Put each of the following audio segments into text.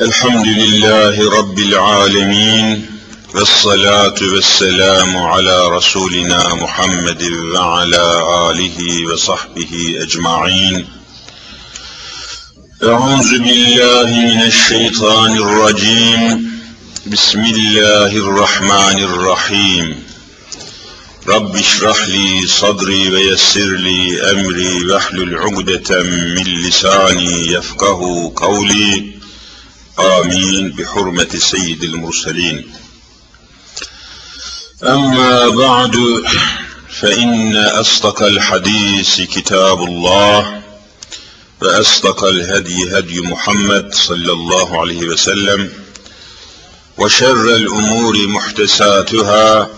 الحمد لله رب العالمين والصلاة والسلام على رسولنا محمد وعلى آله وصحبه أجمعين. أعوذ بالله من الشيطان الرجيم. بسم الله الرحمن الرحيم. رب اشرح لي صدري ويسر لي أمري واحلل عقدة من لساني يفقه قولي. آمين بحرمة سيد المرسلين. أما بعد فإن أصدق الحديث كتاب الله وأصدق الهدي هدي محمد صلى الله عليه وسلم وشر الأمور محدثاتها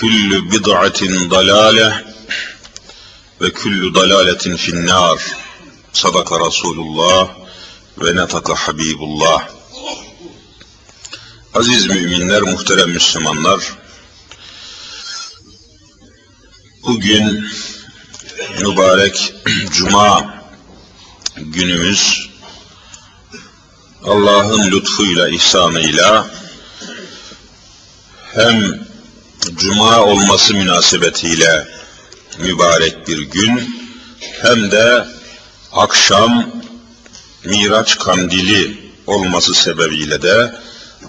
كل بضعة ضلالة وكل ضلالة في النار. صدق رسول الله. Ve netaka Habibullah. Aziz müminler, muhterem Müslümanlar, bugün mübarek Cuma günümüz Allah'ın lütfuyla, ihsanıyla hem Cuma olması münasebetiyle mübarek bir gün hem de akşam Miraç kandili olması sebebiyle de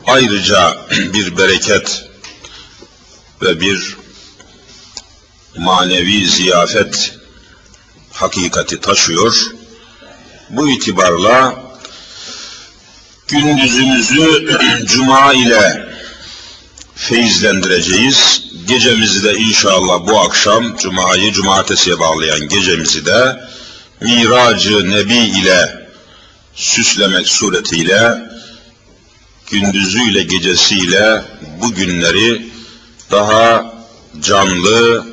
ayrıca bir bereket ve bir manevi ziyafet hakikati taşıyor. Bu itibarla gündüzümüzü cuma ile feyizlendireceğiz. Gecemizi de inşallah bu akşam cumayı cumartesiye bağlayan gecemizi de Miracı Nebi ile süslemek suretiyle gündüzüyle gecesiyle bu günleri daha canlı,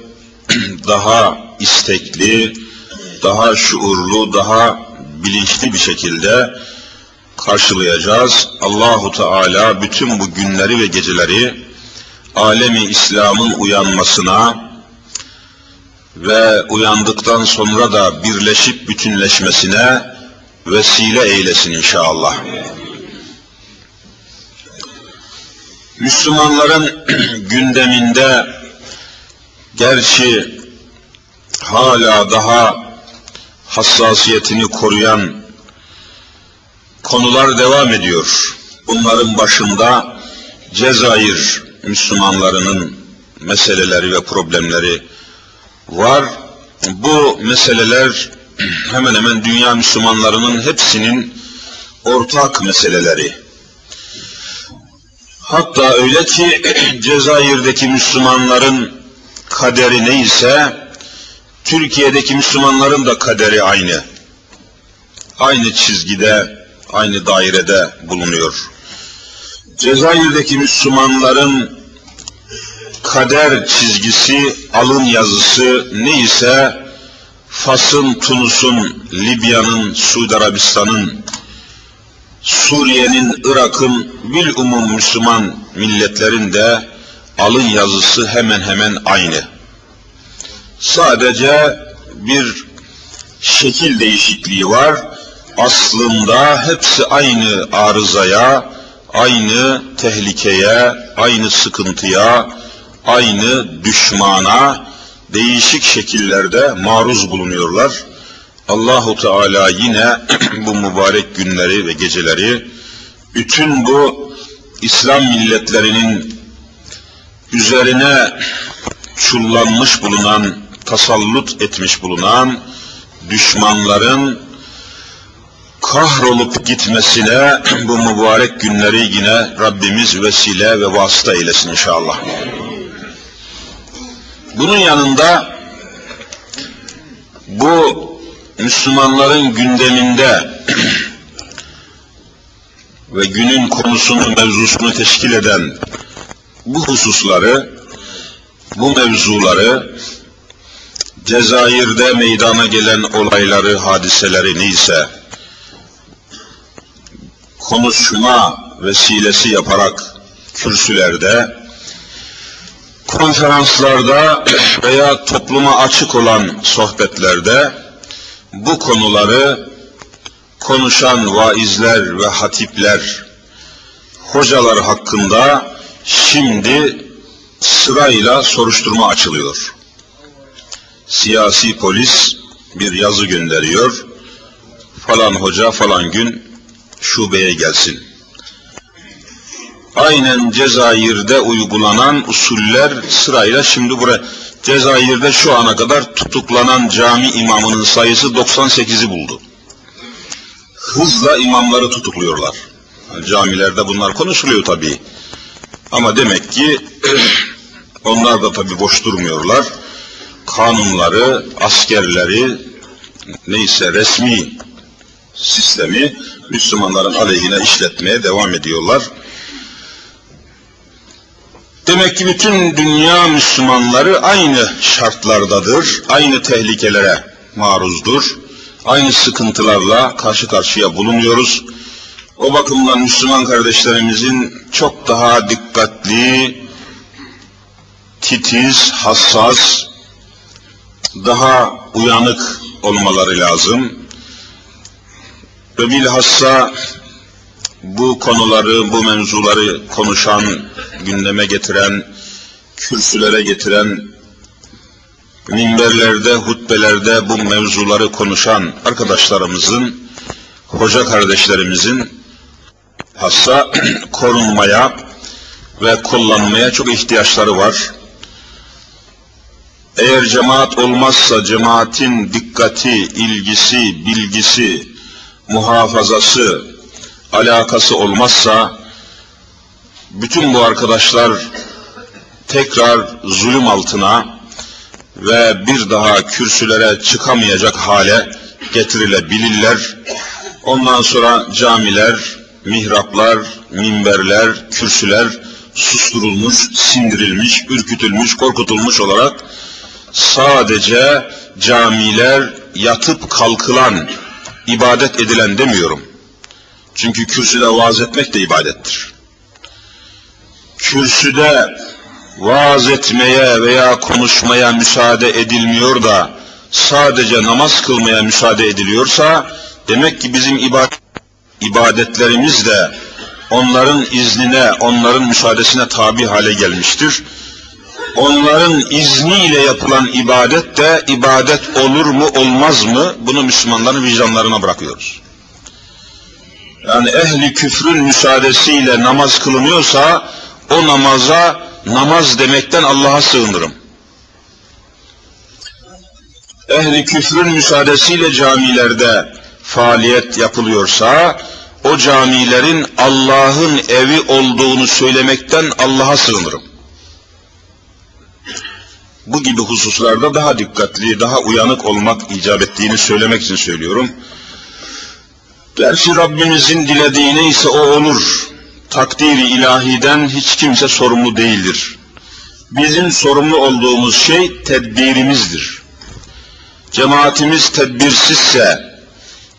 daha istekli, daha şuurlu, daha bilinçli bir şekilde karşılayacağız. Allahu Teala bütün bu günleri ve geceleri alemi İslam'ın uyanmasına ve uyandıktan sonra da birleşip bütünleşmesine vesile eylesin inşallah. Müslümanların gündeminde gerçi hala daha hassasiyetini koruyan konular devam ediyor. Bunların başında Cezayir Müslümanlarının meseleleri ve problemleri var. Bu meseleler hemen hemen dünya Müslümanlarının hepsinin ortak meseleleri. Hatta öyle ki Cezayir'deki Müslümanların kaderi neyse Türkiye'deki Müslümanların da kaderi aynı. Aynı çizgide, aynı dairede bulunuyor. Cezayir'deki Müslümanların kader çizgisi, alın yazısı neyse Fas'ın, Tunus'un, Libya'nın, Suudi Arabistan'ın, Suriye'nin, Irak'ın, bil umum Müslüman milletlerin de alın yazısı hemen hemen aynı. Sadece bir şekil değişikliği var. Aslında hepsi aynı arızaya, aynı tehlikeye, aynı sıkıntıya, aynı düşmana, değişik şekillerde maruz bulunuyorlar. Allahu Teala yine bu mübarek günleri ve geceleri bütün bu İslam milletlerinin üzerine çullanmış bulunan, tasallut etmiş bulunan düşmanların kahrolup gitmesine bu mübarek günleri yine Rabbimiz vesile ve vasıta eylesin inşallah. Bunun yanında bu Müslümanların gündeminde ve günün konusunu, mevzusunu teşkil eden bu hususları, bu mevzuları, Cezayir'de meydana gelen olayları, hadiseleri neyse, konuşma vesilesi yaparak kürsülerde, konferanslarda veya topluma açık olan sohbetlerde bu konuları konuşan vaizler ve hatipler, hocalar hakkında şimdi sırayla soruşturma açılıyor. Siyasi polis bir yazı gönderiyor. Falan hoca falan gün şubeye gelsin. Aynen Cezayir'de uygulanan usuller sırayla şimdi buraya Cezayir'de şu ana kadar tutuklanan cami imamının sayısı 98'i buldu. Hızla imamları tutukluyorlar. Camilerde bunlar konuşuluyor tabii. Ama demek ki onlar da tabii boş durmuyorlar. Kanunları, askerleri, neyse resmi sistemi Müslümanların aleyhine işletmeye devam ediyorlar. Demek ki bütün dünya Müslümanları aynı şartlardadır, aynı tehlikelere maruzdur, aynı sıkıntılarla karşı karşıya bulunuyoruz. O bakımdan Müslüman kardeşlerimizin çok daha dikkatli, titiz, hassas, daha uyanık olmaları lazım. Ve bilhassa bu konuları, bu mevzuları konuşan, gündeme getiren, kürsülere getiren, minberlerde, hutbelerde bu mevzuları konuşan arkadaşlarımızın, hoca kardeşlerimizin hassa korunmaya ve kullanmaya çok ihtiyaçları var. Eğer cemaat olmazsa cemaatin dikkati, ilgisi, bilgisi, muhafazası, alakası olmazsa bütün bu arkadaşlar tekrar zulüm altına ve bir daha kürsülere çıkamayacak hale getirilebilirler. Ondan sonra camiler, mihraplar, minberler, kürsüler susturulmuş, sindirilmiş, ürkütülmüş, korkutulmuş olarak sadece camiler yatıp kalkılan, ibadet edilen demiyorum. Çünkü kürsüde vaaz etmek de ibadettir. Kürsüde vaaz etmeye veya konuşmaya müsaade edilmiyor da sadece namaz kılmaya müsaade ediliyorsa demek ki bizim ibadet, ibadetlerimiz de onların iznine, onların müsaadesine tabi hale gelmiştir. Onların izniyle yapılan ibadet de ibadet olur mu olmaz mı bunu Müslümanların vicdanlarına bırakıyoruz. Yani ehli küfrün müsaadesiyle namaz kılınıyorsa o namaza namaz demekten Allah'a sığınırım. Ehli küfrün müsaadesiyle camilerde faaliyet yapılıyorsa o camilerin Allah'ın evi olduğunu söylemekten Allah'a sığınırım. Bu gibi hususlarda daha dikkatli, daha uyanık olmak icap ettiğini söylemek için söylüyorum. Gerçi Rabbimizin dilediği neyse o olur. Takdiri ilahiden hiç kimse sorumlu değildir. Bizim sorumlu olduğumuz şey tedbirimizdir. Cemaatimiz tedbirsizse,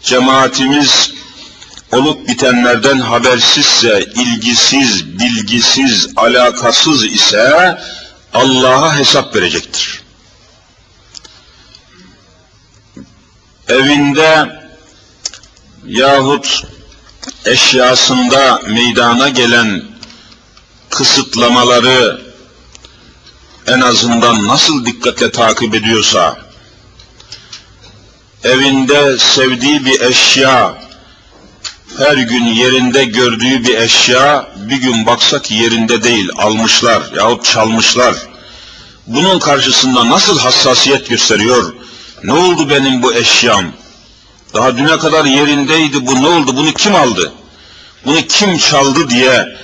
cemaatimiz olup bitenlerden habersizse, ilgisiz, bilgisiz, alakasız ise Allah'a hesap verecektir. Evinde yahut eşyasında meydana gelen kısıtlamaları en azından nasıl dikkatle takip ediyorsa, evinde sevdiği bir eşya, her gün yerinde gördüğü bir eşya, bir gün baksak yerinde değil, almışlar yahut çalmışlar. Bunun karşısında nasıl hassasiyet gösteriyor? Ne oldu benim bu eşyam? Daha düne kadar yerindeydi bu ne oldu bunu kim aldı? Bunu kim çaldı diye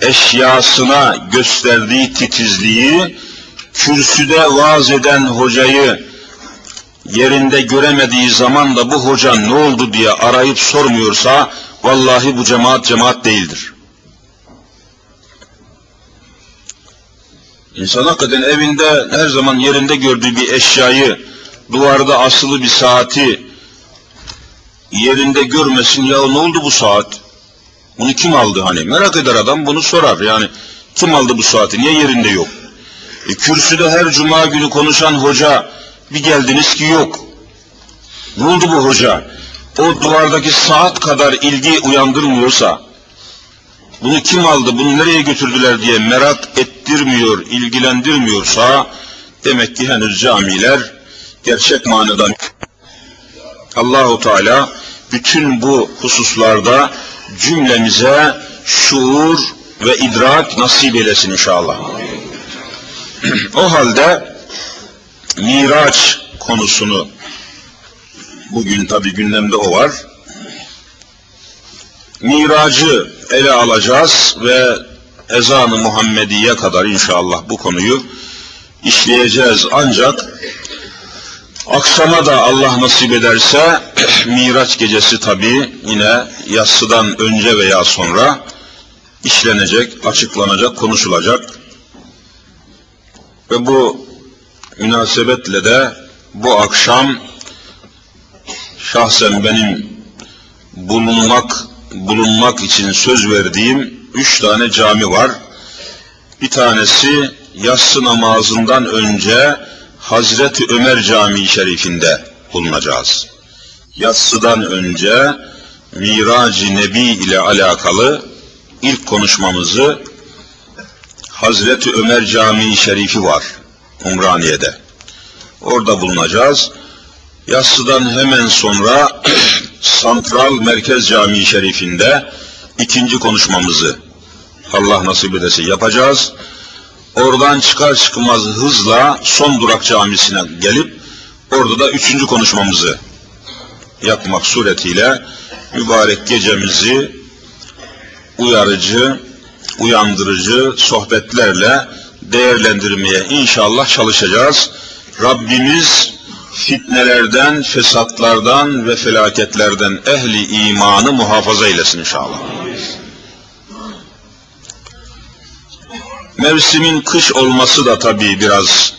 eşyasına gösterdiği titizliği kürsüde vaaz eden hocayı yerinde göremediği zaman da bu hoca ne oldu diye arayıp sormuyorsa vallahi bu cemaat cemaat değildir. İnsan hakikaten evinde her zaman yerinde gördüğü bir eşyayı, duvarda asılı bir saati yerinde görmesin ya ne oldu bu saat? Bunu kim aldı hani? Merak eder adam bunu sorar yani. Kim aldı bu saati? Niye yerinde yok? E, kürsüde her cuma günü konuşan hoca bir geldiniz ki yok. Ne oldu bu hoca? o duvardaki saat kadar ilgi uyandırmıyorsa, bunu kim aldı, bunu nereye götürdüler diye merak ettirmiyor, ilgilendirmiyorsa, demek ki henüz camiler gerçek manada Allahu Teala bütün bu hususlarda cümlemize şuur ve idrak nasip eylesin inşallah. o halde Miraç konusunu bugün tabi gündemde o var. Miracı ele alacağız ve ezanı Muhammediye kadar inşallah bu konuyu işleyeceğiz. Ancak akşama da Allah nasip ederse Miraç gecesi tabi yine yatsıdan önce veya sonra işlenecek, açıklanacak, konuşulacak. Ve bu münasebetle de bu akşam şahsen benim bulunmak bulunmak için söz verdiğim üç tane cami var. Bir tanesi yatsı namazından önce Hazreti Ömer Camii Şerifinde bulunacağız. Yatsıdan önce Mirac-ı Nebi ile alakalı ilk konuşmamızı Hazreti Ömer Camii Şerifi var Umraniye'de. Orada bulunacağız. Yassıdan hemen sonra Santral Merkez Camii Şerifinde ikinci konuşmamızı Allah nasip ederse yapacağız. Oradan çıkar çıkmaz hızla son durak camisine gelip orada da üçüncü konuşmamızı yapmak suretiyle mübarek gecemizi uyarıcı, uyandırıcı sohbetlerle değerlendirmeye inşallah çalışacağız. Rabbimiz fitnelerden, fesatlardan ve felaketlerden ehli imanı muhafaza eylesin inşallah. Mevsimin kış olması da tabii biraz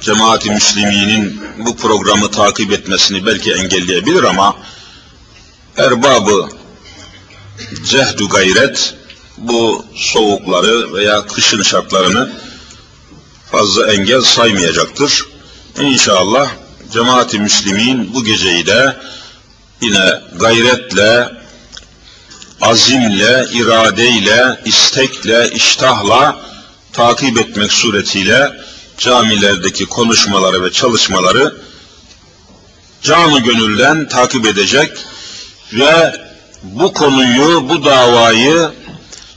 cemaati müsliminin bu programı takip etmesini belki engelleyebilir ama erbabı cehdu gayret bu soğukları veya kışın şartlarını fazla engel saymayacaktır. İnşallah cemaati müslimin bu geceyi de yine gayretle, azimle, iradeyle, istekle, iştahla takip etmek suretiyle camilerdeki konuşmaları ve çalışmaları canı gönülden takip edecek ve bu konuyu, bu davayı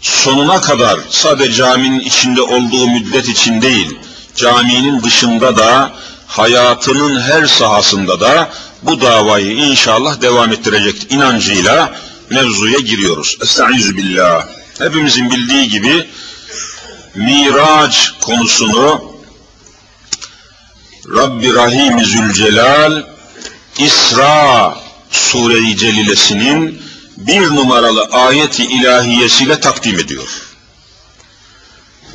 sonuna kadar sadece caminin içinde olduğu müddet için değil, caminin dışında da hayatının her sahasında da bu davayı inşallah devam ettirecek inancıyla mevzuya giriyoruz. Estaizu billah. Hepimizin bildiği gibi Miraç konusunu Rabbi Rahim Zülcelal İsra Sure-i Celilesinin bir numaralı ayeti ilahiyesiyle takdim ediyor.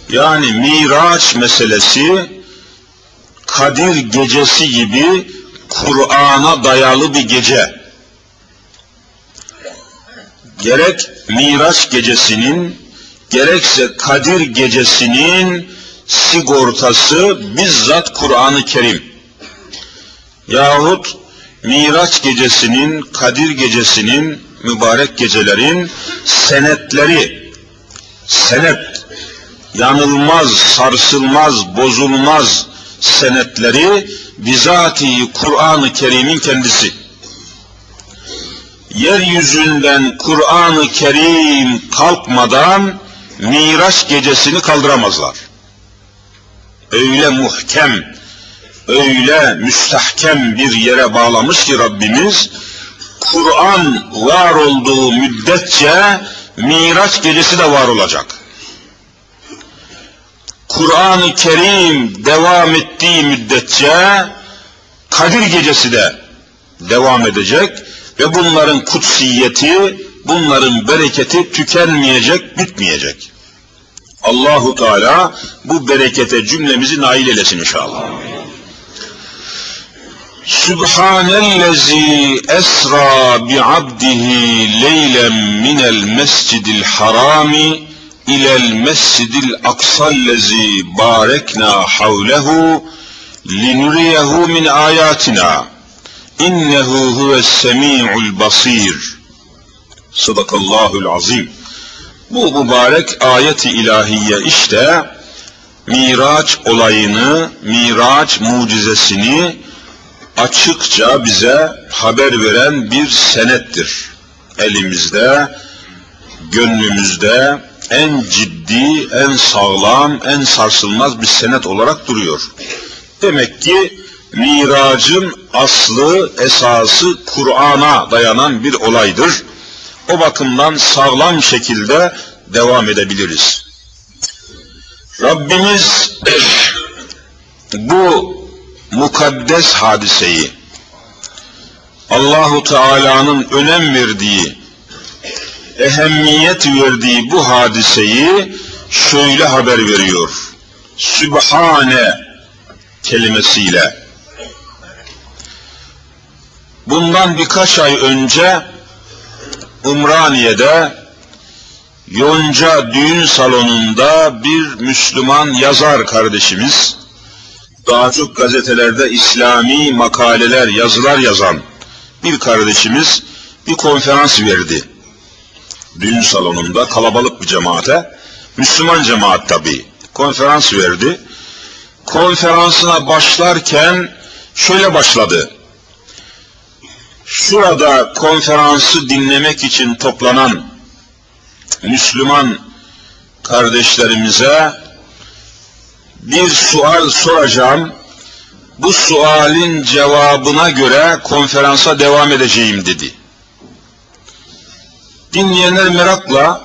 Yani Miraç meselesi Kadir gecesi gibi Kur'an'a dayalı bir gece. Gerek Miraç gecesinin gerekse Kadir gecesinin sigortası bizzat Kur'an-ı Kerim. Yahut Miraç gecesinin, Kadir gecesinin, mübarek gecelerin senetleri, senet, yanılmaz, sarsılmaz, bozulmaz senetleri bizatihi Kur'an-ı Kerim'in kendisi. Yeryüzünden Kur'an-ı Kerim kalkmadan Miraç gecesini kaldıramazlar. Öyle muhkem, öyle müstahkem bir yere bağlamış ki Rabbimiz, Kur'an var olduğu müddetçe Miraç gecesi de var olacak. Kur'an-ı Kerim devam ettiği müddetçe Kadir gecesi de devam edecek ve bunların kutsiyeti, bunların bereketi tükenmeyecek, bitmeyecek. Allahu Teala bu berekete cümlemizi nail eylesin inşallah. Sübhanellezi esra bi abdihi leylen minel mescidil harami ilel mescidil aksallezi barekna havlehu linuriyehu min ayatina İnnehu huves semi'ul basir. Sadakallahul azim. Bu mübarek ayeti ilahiye işte Miraç olayını, Miraç mucizesini açıkça bize haber veren bir senettir. Elimizde, gönlümüzde en ciddi, en sağlam, en sarsılmaz bir senet olarak duruyor. Demek ki miracın aslı, esası Kur'an'a dayanan bir olaydır. O bakımdan sağlam şekilde devam edebiliriz. Rabbimiz bu mukaddes hadiseyi Allahu Teala'nın önem verdiği, ehemmiyet verdiği bu hadiseyi şöyle haber veriyor. Sübhane kelimesiyle. Bundan birkaç ay önce Umraniye'de Yonca düğün salonunda bir Müslüman yazar kardeşimiz, daha çok gazetelerde İslami makaleler, yazılar yazan bir kardeşimiz bir konferans verdi. Düğün salonunda kalabalık bir cemaate, Müslüman cemaat tabi, konferans verdi. Konferansına başlarken şöyle başladı. Şurada konferansı dinlemek için toplanan Müslüman kardeşlerimize bir sual soracağım. Bu sualin cevabına göre konferansa devam edeceğim dedi. Dinleyenler merakla,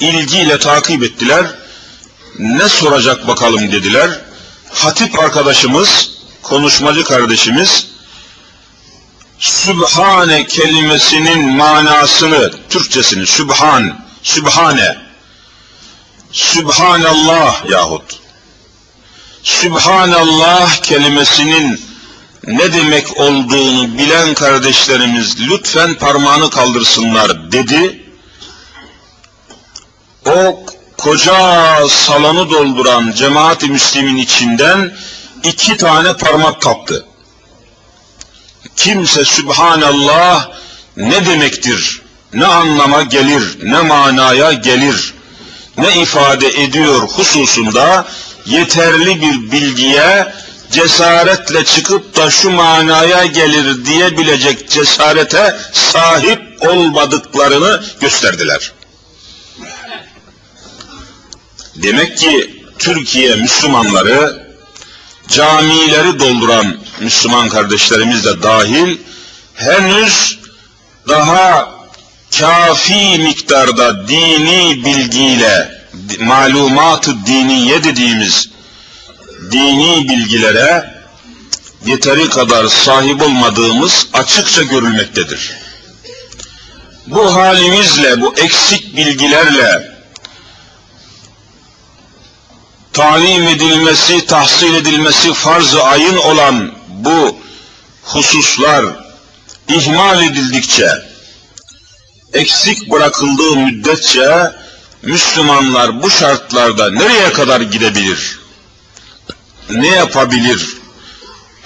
ilgiyle takip ettiler. Ne soracak bakalım dediler. Hatip arkadaşımız, konuşmacı kardeşimiz, Sübhane kelimesinin manasını, Türkçesini, Sübhan, Sübhane, Sübhanallah yahut Sübhanallah kelimesinin ne demek olduğunu bilen kardeşlerimiz lütfen parmağını kaldırsınlar dedi. O koca salonu dolduran cemaat-i müslimin içinden iki tane parmak kaptı. Kimse Sübhanallah ne demektir ne anlama gelir, ne manaya gelir, ne ifade ediyor hususunda yeterli bir bilgiye cesaretle çıkıp da şu manaya gelir diyebilecek cesarete sahip olmadıklarını gösterdiler. Demek ki Türkiye Müslümanları camileri dolduran Müslüman kardeşlerimiz de dahil henüz daha kafi miktarda dini bilgiyle malumat-ı diniye dediğimiz dini bilgilere yeteri kadar sahip olmadığımız açıkça görülmektedir. Bu halimizle, bu eksik bilgilerle talim edilmesi, tahsil edilmesi farz-ı ayın olan bu hususlar ihmal edildikçe, eksik bırakıldığı müddetçe Müslümanlar bu şartlarda nereye kadar gidebilir? Ne yapabilir?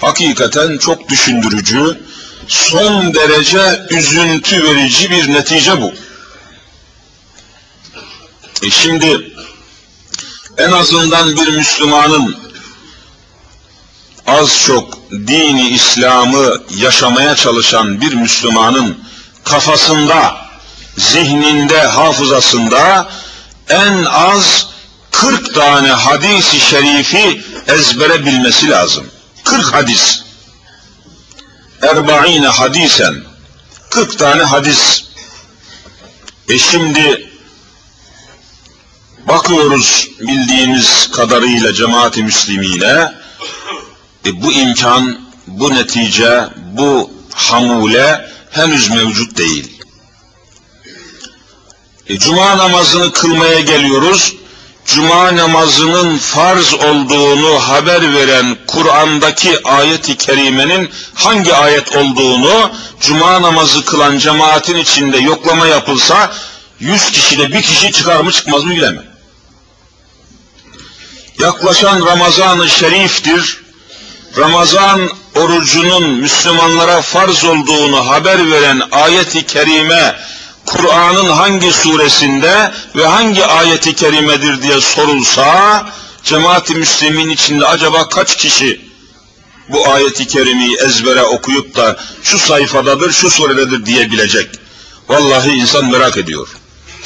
Hakikaten çok düşündürücü, son derece üzüntü verici bir netice bu. E şimdi en azından bir Müslümanın az çok dini İslam'ı yaşamaya çalışan bir Müslümanın kafasında zihninde, hafızasında en az 40 tane hadisi şerifi ezbere bilmesi lazım. 40 hadis. Erba'ine hadisen. 40 tane hadis. E şimdi bakıyoruz bildiğimiz kadarıyla cemaati müslimine e bu imkan, bu netice, bu hamule henüz mevcut değil. E, Cuma namazını kılmaya geliyoruz. Cuma namazının farz olduğunu haber veren Kur'an'daki ayet-i kerimenin hangi ayet olduğunu Cuma namazı kılan cemaatin içinde yoklama yapılsa yüz kişide bir kişi çıkar mı çıkmaz mı bilemem. Yaklaşan Ramazan-ı Şerif'tir. Ramazan orucunun Müslümanlara farz olduğunu haber veren ayeti kerime Kur'an'ın hangi suresinde ve hangi ayeti kerimedir diye sorulsa cemaati müslimin içinde acaba kaç kişi bu ayeti kerimeyi ezbere okuyup da şu sayfadadır, şu surededir diyebilecek. Vallahi insan merak ediyor.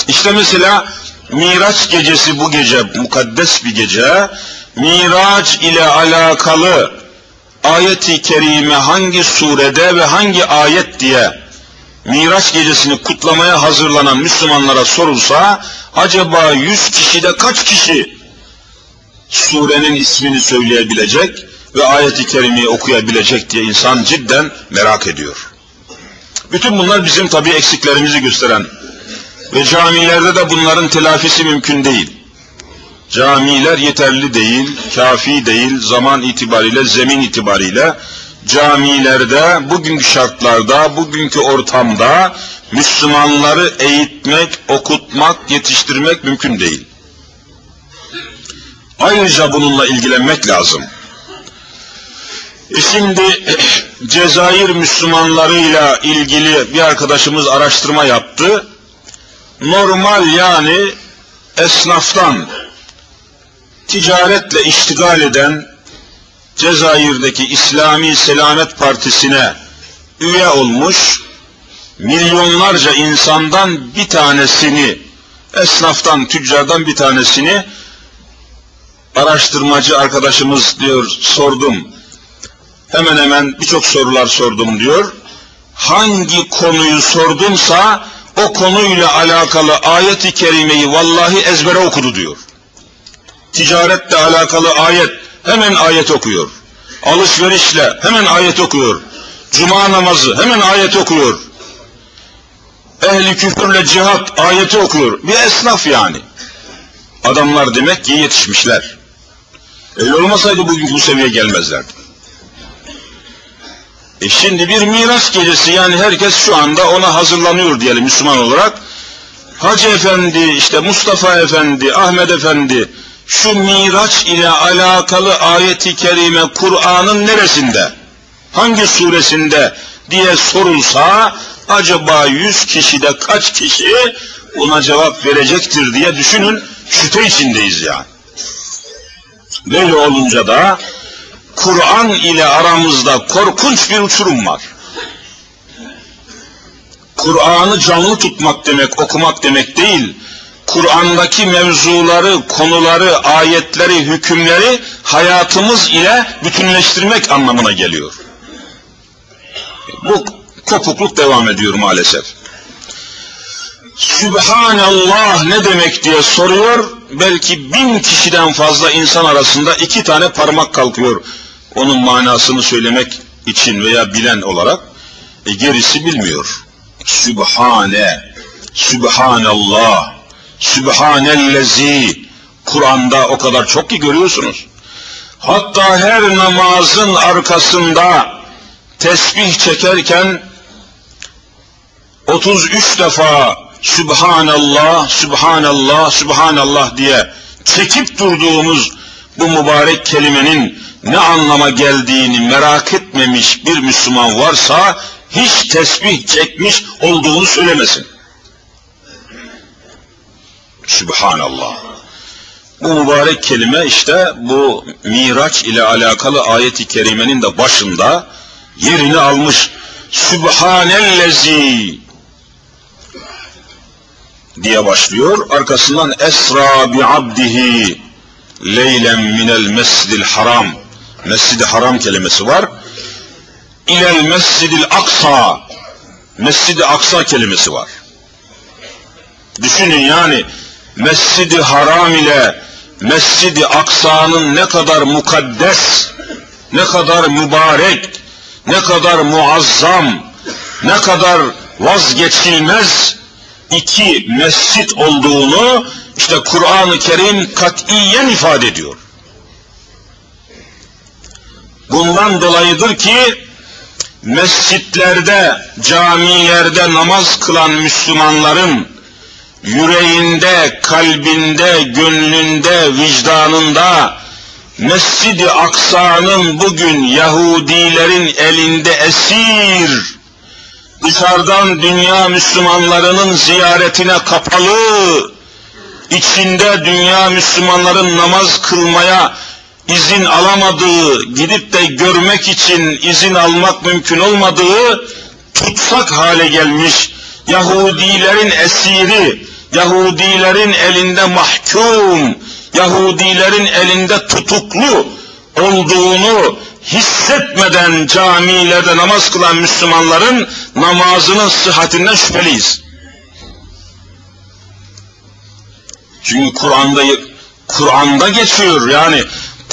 İşte mesela Miraç gecesi bu gece, mukaddes bir gece, Miraç ile alakalı ayeti kerime hangi surede ve hangi ayet diye Miraç gecesini kutlamaya hazırlanan Müslümanlara sorulsa, acaba yüz kişide kaç kişi surenin ismini söyleyebilecek ve ayeti kerimeyi okuyabilecek diye insan cidden merak ediyor. Bütün bunlar bizim tabi eksiklerimizi gösteren ve camilerde de bunların telafisi mümkün değil. Camiler yeterli değil, kafi değil, zaman itibariyle, zemin itibariyle camilerde, bugünkü şartlarda, bugünkü ortamda Müslümanları eğitmek, okutmak, yetiştirmek mümkün değil. Ayrıca bununla ilgilenmek lazım. E şimdi Cezayir Müslümanlarıyla ilgili bir arkadaşımız araştırma yaptı. Normal yani esnaftan ticaretle iştigal eden Cezayir'deki İslami Selamet Partisi'ne üye olmuş milyonlarca insandan bir tanesini esnaftan, tüccardan bir tanesini araştırmacı arkadaşımız diyor sordum. Hemen hemen birçok sorular sordum diyor. Hangi konuyu sordumsa o konuyla alakalı ayeti kerimeyi vallahi ezbere okudu diyor. Ticaretle alakalı ayet hemen ayet okuyor. Alışverişle hemen ayet okuyor. Cuma namazı hemen ayet okuyor. Ehli küfürle cihat ayeti okuyor. Bir esnaf yani. Adamlar demek ki yetişmişler. Öyle olmasaydı bugün bu seviyeye gelmezlerdi. E şimdi bir miras gecesi yani herkes şu anda ona hazırlanıyor diyelim Müslüman olarak. Hacı Efendi, işte Mustafa Efendi, Ahmet Efendi şu miraç ile alakalı ayeti kerime Kur'an'ın neresinde, hangi suresinde diye sorulsa acaba yüz kişide kaç kişi buna cevap verecektir diye düşünün şüphe içindeyiz yani. Böyle olunca da Kur'an ile aramızda korkunç bir uçurum var. Kur'an'ı canlı tutmak demek, okumak demek değil. Kur'an'daki mevzuları, konuları, ayetleri, hükümleri hayatımız ile bütünleştirmek anlamına geliyor. Bu kopukluk devam ediyor maalesef. Sübhanallah ne demek diye soruyor. Belki bin kişiden fazla insan arasında iki tane parmak kalkıyor. Onun manasını söylemek için veya bilen olarak. E gerisi bilmiyor. Sübhane, Sübhanallah, Sübhanellezi. Kur'an'da o kadar çok ki görüyorsunuz. Hatta her namazın arkasında tesbih çekerken 33 defa Sübhanallah, Sübhanallah, Sübhanallah diye çekip durduğumuz bu mübarek kelimenin ne anlama geldiğini merak etmemiş bir Müslüman varsa hiç tesbih çekmiş olduğunu söylemesin. Sübhanallah. Bu mübarek kelime işte bu Miraç ile alakalı ayeti kerimenin de başında yerini almış. Sübhanellezi diye başlıyor. Arkasından Esra bi abdihi leylen minel mescidil haram mescidi haram kelimesi var. İlel mescidil aksa mescidi aksa kelimesi var. Düşünün yani mescidi haram ile mescidi aksa'nın ne kadar mukaddes, ne kadar mübarek, ne kadar muazzam, ne kadar vazgeçilmez iki mescit olduğunu işte Kur'an-ı Kerim katiyen ifade ediyor. Bundan dolayıdır ki mescitlerde, camilerde namaz kılan Müslümanların yüreğinde, kalbinde, gönlünde, vicdanında Mescid-i Aksa'nın bugün Yahudilerin elinde esir, dışarıdan dünya Müslümanlarının ziyaretine kapalı, içinde dünya Müslümanların namaz kılmaya izin alamadığı, gidip de görmek için izin almak mümkün olmadığı tutsak hale gelmiş Yahudilerin esiri, Yahudilerin elinde mahkum, Yahudilerin elinde tutuklu olduğunu hissetmeden camilerde namaz kılan Müslümanların namazının sıhhatinden şüpheliyiz. Çünkü Kur'an'da Kur'an'da geçiyor yani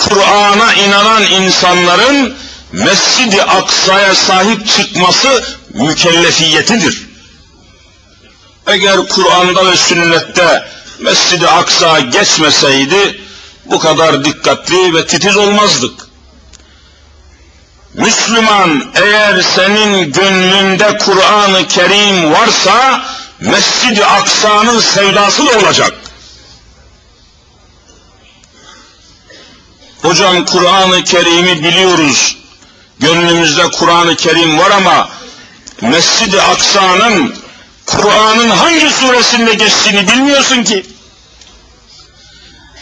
Kur'an'a inanan insanların Mescid-i Aksa'ya sahip çıkması mükellefiyetidir. Eğer Kur'an'da ve sünnette Mescid-i Aksa geçmeseydi bu kadar dikkatli ve titiz olmazdık. Müslüman eğer senin gönlünde Kur'an-ı Kerim varsa Mescid-i Aksa'nın sevdası da olacak. Hocam Kur'an-ı Kerim'i biliyoruz. Gönlümüzde Kur'an-ı Kerim var ama Mescid-i Aksa'nın Kur'an'ın hangi suresinde geçtiğini bilmiyorsun ki.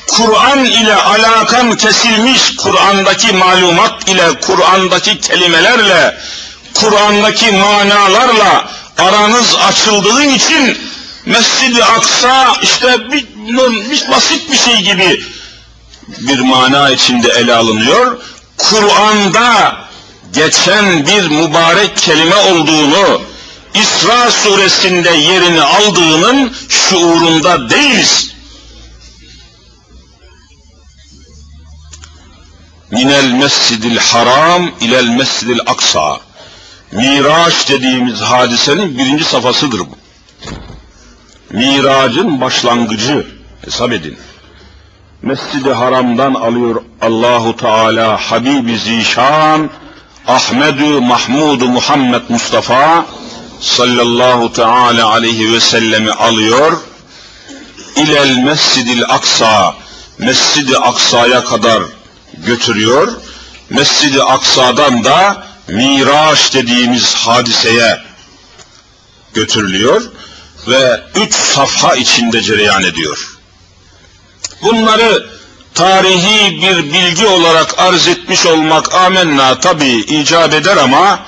Kur'an ile alakan kesilmiş, Kur'an'daki malumat ile, Kur'an'daki kelimelerle, Kur'an'daki manalarla aranız açıldığı için Mescid-i Aksa işte bir, bir basit bir şey gibi bir mana içinde ele alınıyor. Kur'an'da geçen bir mübarek kelime olduğunu, İsra suresinde yerini aldığının şuurunda değiliz. Minel mescidil haram ilel mescidil aksa. Miraç dediğimiz hadisenin birinci safhasıdır bu. Miracın başlangıcı hesap edin. Mescid-i Haram'dan alıyor Allahu Teala Habibi Zişan Ahmedu Mahmudu Muhammed Mustafa sallallahu teala aleyhi ve sellemi alıyor. İlel Mescidil Aksa Mescid-i Aksa'ya kadar götürüyor. Mescid-i Aksa'dan da Miraç dediğimiz hadiseye götürülüyor ve üç safha içinde cereyan ediyor. Bunları tarihi bir bilgi olarak arz etmiş olmak amenna tabi icap eder ama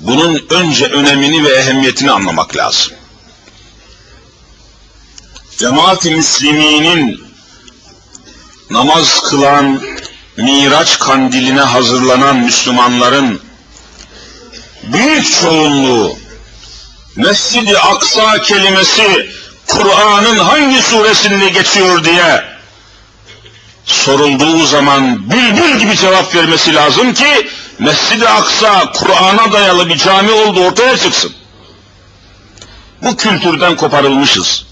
bunun önce önemini ve ehemmiyetini anlamak lazım. Cemaat-i Müslümin'in namaz kılan, Miraç kandiline hazırlanan Müslümanların büyük çoğunluğu Mescid-i Aksa kelimesi Kur'an'ın hangi suresinde geçiyor diye sorulduğu zaman bülbül gibi cevap vermesi lazım ki Mescid-i Aksa Kur'an'a dayalı bir cami oldu ortaya çıksın. Bu kültürden koparılmışız.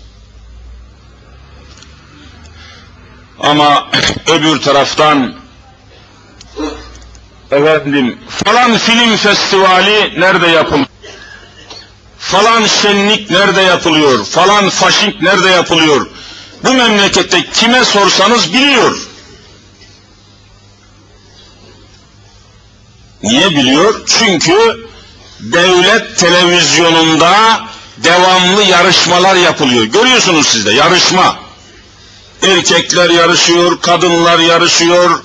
Ama öbür taraftan efendim falan film festivali nerede yapılıyor? Falan şenlik nerede yapılıyor? Falan faşink nerede yapılıyor? Bu memlekette kime sorsanız biliyor. Niye biliyor? Çünkü devlet televizyonunda devamlı yarışmalar yapılıyor. Görüyorsunuz siz de yarışma. Erkekler yarışıyor, kadınlar yarışıyor,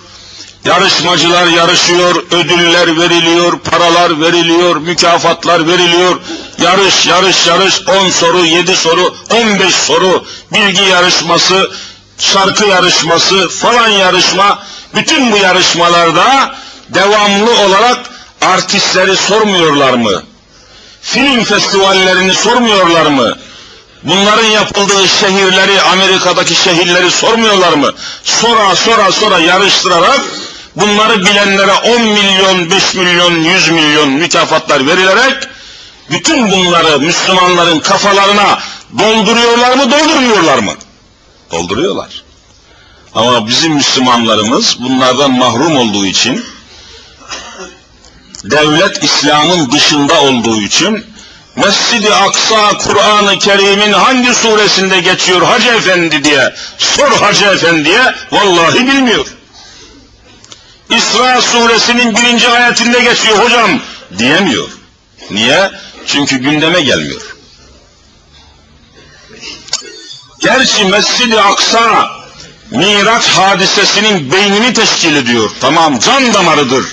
yarışmacılar yarışıyor, ödüller veriliyor, paralar veriliyor, mükafatlar veriliyor. Yarış, yarış, yarış, 10 soru, 7 soru, 15 soru, bilgi yarışması, şarkı yarışması, falan yarışma. Bütün bu yarışmalarda devamlı olarak artistleri sormuyorlar mı? Film festivallerini sormuyorlar mı? Bunların yapıldığı şehirleri, Amerika'daki şehirleri sormuyorlar mı? Sonra sonra sonra yarıştırarak bunları bilenlere 10 milyon, 5 milyon, 100 milyon mükafatlar verilerek bütün bunları Müslümanların kafalarına dolduruyorlar mı, doldurmuyorlar mı? Dolduruyorlar. Ama bizim Müslümanlarımız bunlardan mahrum olduğu için devlet İslam'ın dışında olduğu için Mescid-i Aksa Kur'an-ı Kerim'in hangi suresinde geçiyor Hacı Efendi diye sor Hacı Efendi'ye vallahi bilmiyor. İsra suresinin birinci ayetinde geçiyor hocam diyemiyor. Niye? Çünkü gündeme gelmiyor. Gerçi Mescid-i Aksa Miraç hadisesinin beynini teşkil ediyor. Tamam can damarıdır.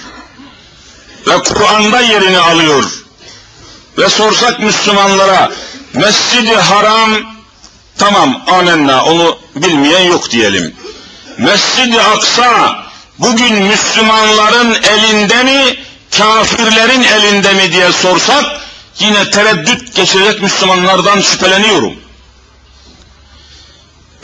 Ve Kur'an'da yerini alıyor. Ve sorsak Müslümanlara Mescid-i Haram tamam amenna onu bilmeyen yok diyelim. Mescid-i Aksa bugün Müslümanların elinde mi kafirlerin elinde mi diye sorsak yine tereddüt geçirecek Müslümanlardan şüpheleniyorum.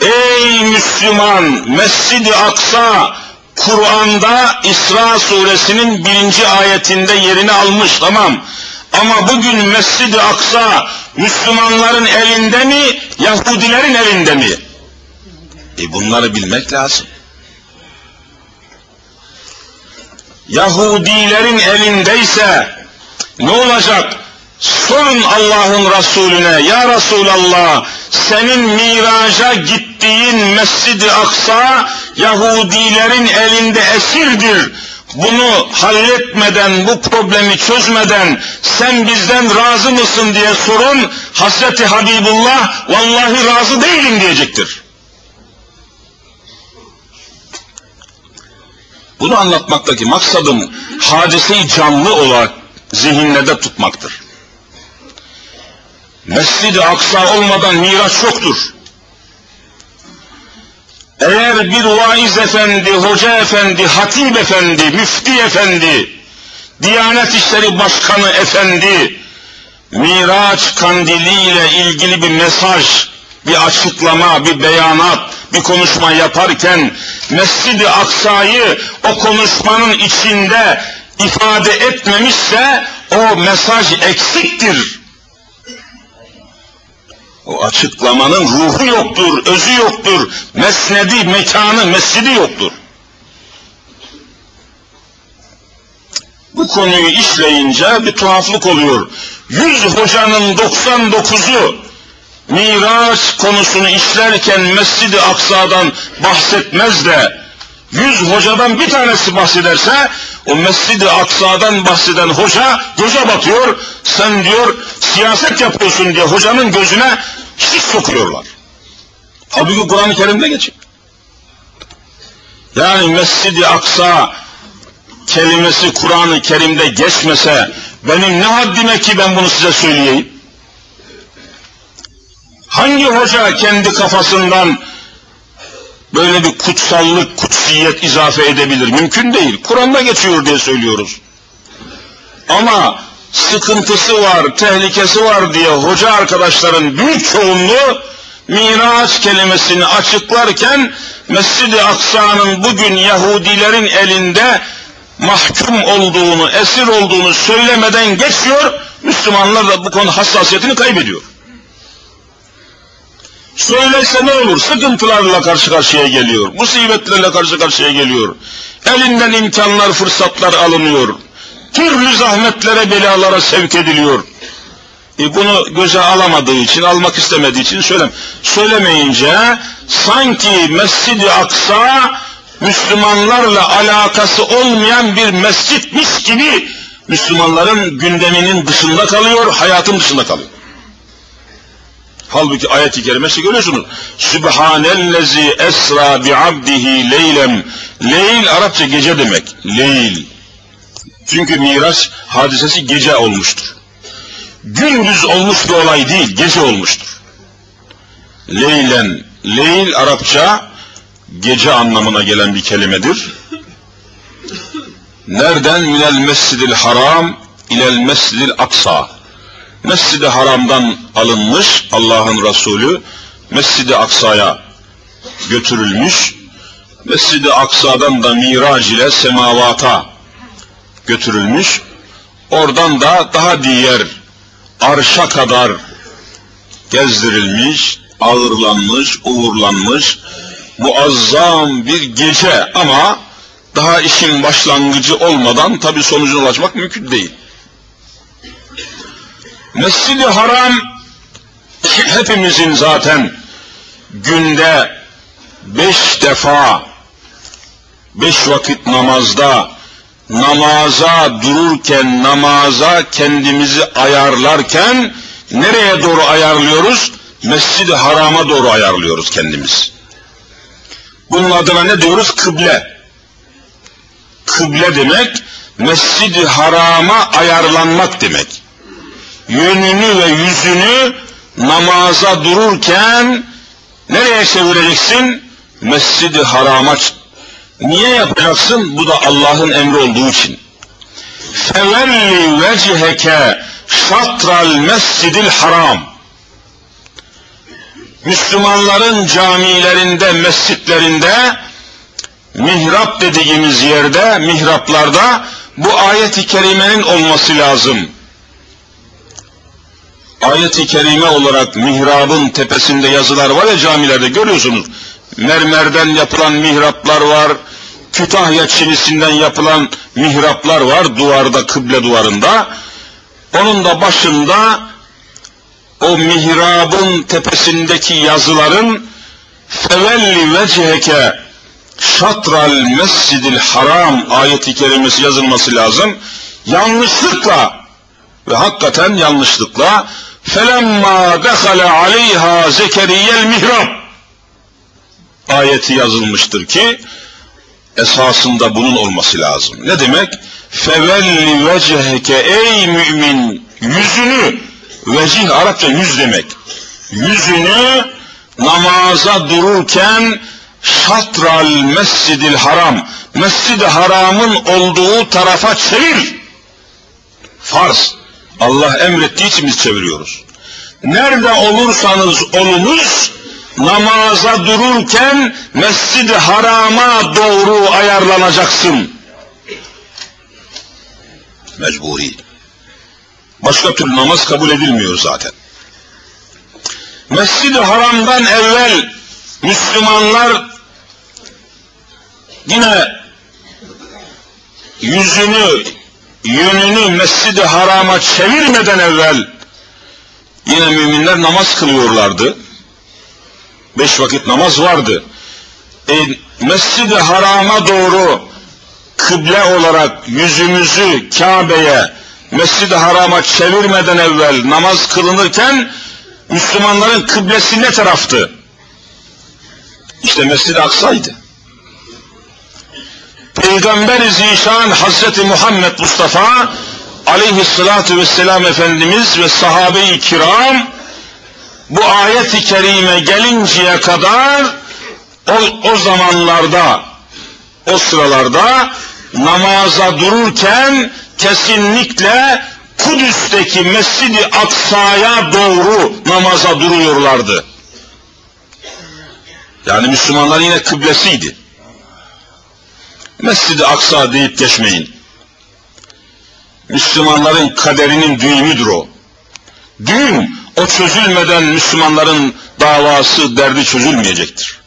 Ey Müslüman Mescid-i Aksa Kur'an'da İsra suresinin birinci ayetinde yerini almış tamam. Ama bugün Mescid-i Aksa Müslümanların elinde mi Yahudilerin elinde mi? E bunları bilmek lazım. Yahudilerin elindeyse ne olacak? Sorun Allah'ın Resulüne, ya Resulallah, senin miraca gittiğin Mescid-i Aksa, Yahudilerin elinde esirdir. Bunu halletmeden, bu problemi çözmeden, sen bizden razı mısın diye sorun, Hazreti Habibullah, vallahi razı değilim diyecektir. Bunu anlatmaktaki maksadım, hadiseyi canlı olarak zihinlerde tutmaktır. Mescid-i Aksa olmadan miraç yoktur. Eğer bir vaiz efendi, hoca efendi, hatip efendi, müfti efendi, Diyanet İşleri Başkanı efendi, Miraç kandiliyle ilgili bir mesaj, bir açıklama, bir beyanat, bir konuşma yaparken Mescid-i Aksa'yı o konuşmanın içinde ifade etmemişse o mesaj eksiktir. O açıklamanın ruhu yoktur, özü yoktur, mesnedi, mekanı, mescidi yoktur. Bu konuyu işleyince bir tuhaflık oluyor. Yüz hocanın 99'u Miraç konusunu işlerken Mescid-i Aksa'dan bahsetmez de yüz hocadan bir tanesi bahsederse o Mescid-i Aksa'dan bahseden hoca göze batıyor. Sen diyor siyaset yapıyorsun diye hocanın gözüne şiş sokuyorlar. Halbuki Kur'an-ı Kerim'de geçiyor. Yani Mescid-i Aksa kelimesi Kur'an-ı Kerim'de geçmese benim ne haddime ki ben bunu size söyleyeyim? Hangi hoca kendi kafasından böyle bir kutsallık, kutsiyet izafe edebilir? Mümkün değil. Kur'an'da geçiyor diye söylüyoruz. Ama sıkıntısı var, tehlikesi var diye hoca arkadaşların büyük çoğunluğu Miraç kelimesini açıklarken Mescid-i Aksa'nın bugün Yahudilerin elinde mahkum olduğunu, esir olduğunu söylemeden geçiyor, Müslümanlar da bu konu hassasiyetini kaybediyor. Söylese ne olur? Sıkıntılarla karşı karşıya geliyor. Musibetlerle karşı karşıya geliyor. Elinden imkanlar, fırsatlar alınıyor. Türlü zahmetlere, belalara sevk ediliyor. E bunu göze alamadığı için, almak istemediği için söylem. Söylemeyince sanki Mescid-i Aksa Müslümanlarla alakası olmayan bir mescitmiş gibi Müslümanların gündeminin dışında kalıyor, hayatın dışında kalıyor. Halbuki ayet-i kerimesi görüyorsunuz. Sübhanellezi esra bi abdihi leylem. Leyl Arapça gece demek. Leyl. Çünkü miras hadisesi gece olmuştur. Gündüz olmuş bir olay değil, gece olmuştur. Leylen, leyl Arapça gece anlamına gelen bir kelimedir. Nereden? Minel mescidil haram ilel mescidil aksa. Mescid-i Haram'dan alınmış Allah'ın Resulü Mescid-i Aksa'ya götürülmüş. Mescid-i Aksa'dan da mirac ile semavata götürülmüş. Oradan da daha diğer arşa kadar gezdirilmiş, ağırlanmış, uğurlanmış, muazzam bir gece ama daha işin başlangıcı olmadan tabi sonucuna ulaşmak mümkün değil. Mescid-i Haram hepimizin zaten günde beş defa beş vakit namazda namaza dururken, namaza kendimizi ayarlarken nereye doğru ayarlıyoruz? Mescid-i Haram'a doğru ayarlıyoruz kendimiz. Bunun adına ne diyoruz? Kıble. Kıble demek, Mescid-i Haram'a ayarlanmak demek. Yönünü ve yüzünü namaza dururken nereye çevireceksin? Mescid-i Haram'a Niye yapacaksın? Bu da Allah'ın emri olduğu için. Fevelli veciheke şatral mescidil haram. Müslümanların camilerinde, mescitlerinde, mihrap dediğimiz yerde, mihraplarda bu ayet-i kerimenin olması lazım. Ayet-i kerime olarak mihrabın tepesinde yazılar var ya camilerde görüyorsunuz. Mermerden yapılan mihraplar var, Kütahya çinisinden yapılan mihraplar var duvarda, kıble duvarında. Onun da başında o mihrabın tepesindeki yazıların fevelli veciheke şatral mescidil haram ayeti kerimesi yazılması lazım. Yanlışlıkla ve hakikaten yanlışlıkla felemma dehale aleyha zekeriyel mihrab ayeti yazılmıştır ki esasında bunun olması lazım. Ne demek? Fevelli veceheke ey mümin yüzünü vecih Arapça yüz demek. Yüzünü namaza dururken şatral mescidil haram mescid haramın olduğu tarafa çevir. Farz. Allah emrettiği için biz çeviriyoruz. Nerede olursanız olunuz namaza dururken mescid harama doğru ayarlanacaksın. Mecburi. Başka türlü namaz kabul edilmiyor zaten. Mescid-i Haram'dan evvel Müslümanlar yine yüzünü, yönünü Mescid-i Haram'a çevirmeden evvel yine müminler namaz kılıyorlardı beş vakit namaz vardı. E, Mescid-i Haram'a doğru kıble olarak yüzümüzü Kabe'ye, Mescid-i Haram'a çevirmeden evvel namaz kılınırken Müslümanların kıblesi ne taraftı? İşte Mescid-i Aksa'ydı. Peygamber-i Zişan Hazreti Muhammed Mustafa aleyhissalatu vesselam Efendimiz ve sahabe-i kiram bu ayet-i kerime gelinceye kadar o, o zamanlarda o sıralarda namaza dururken kesinlikle Kudüs'teki Mescid-i Aksa'ya doğru namaza duruyorlardı. Yani Müslümanlar yine kıblesiydi. Mescid-i Aksa deyip geçmeyin. Müslümanların kaderinin düğümüdür o. Düğüm o çözülmeden Müslümanların davası, derdi çözülmeyecektir.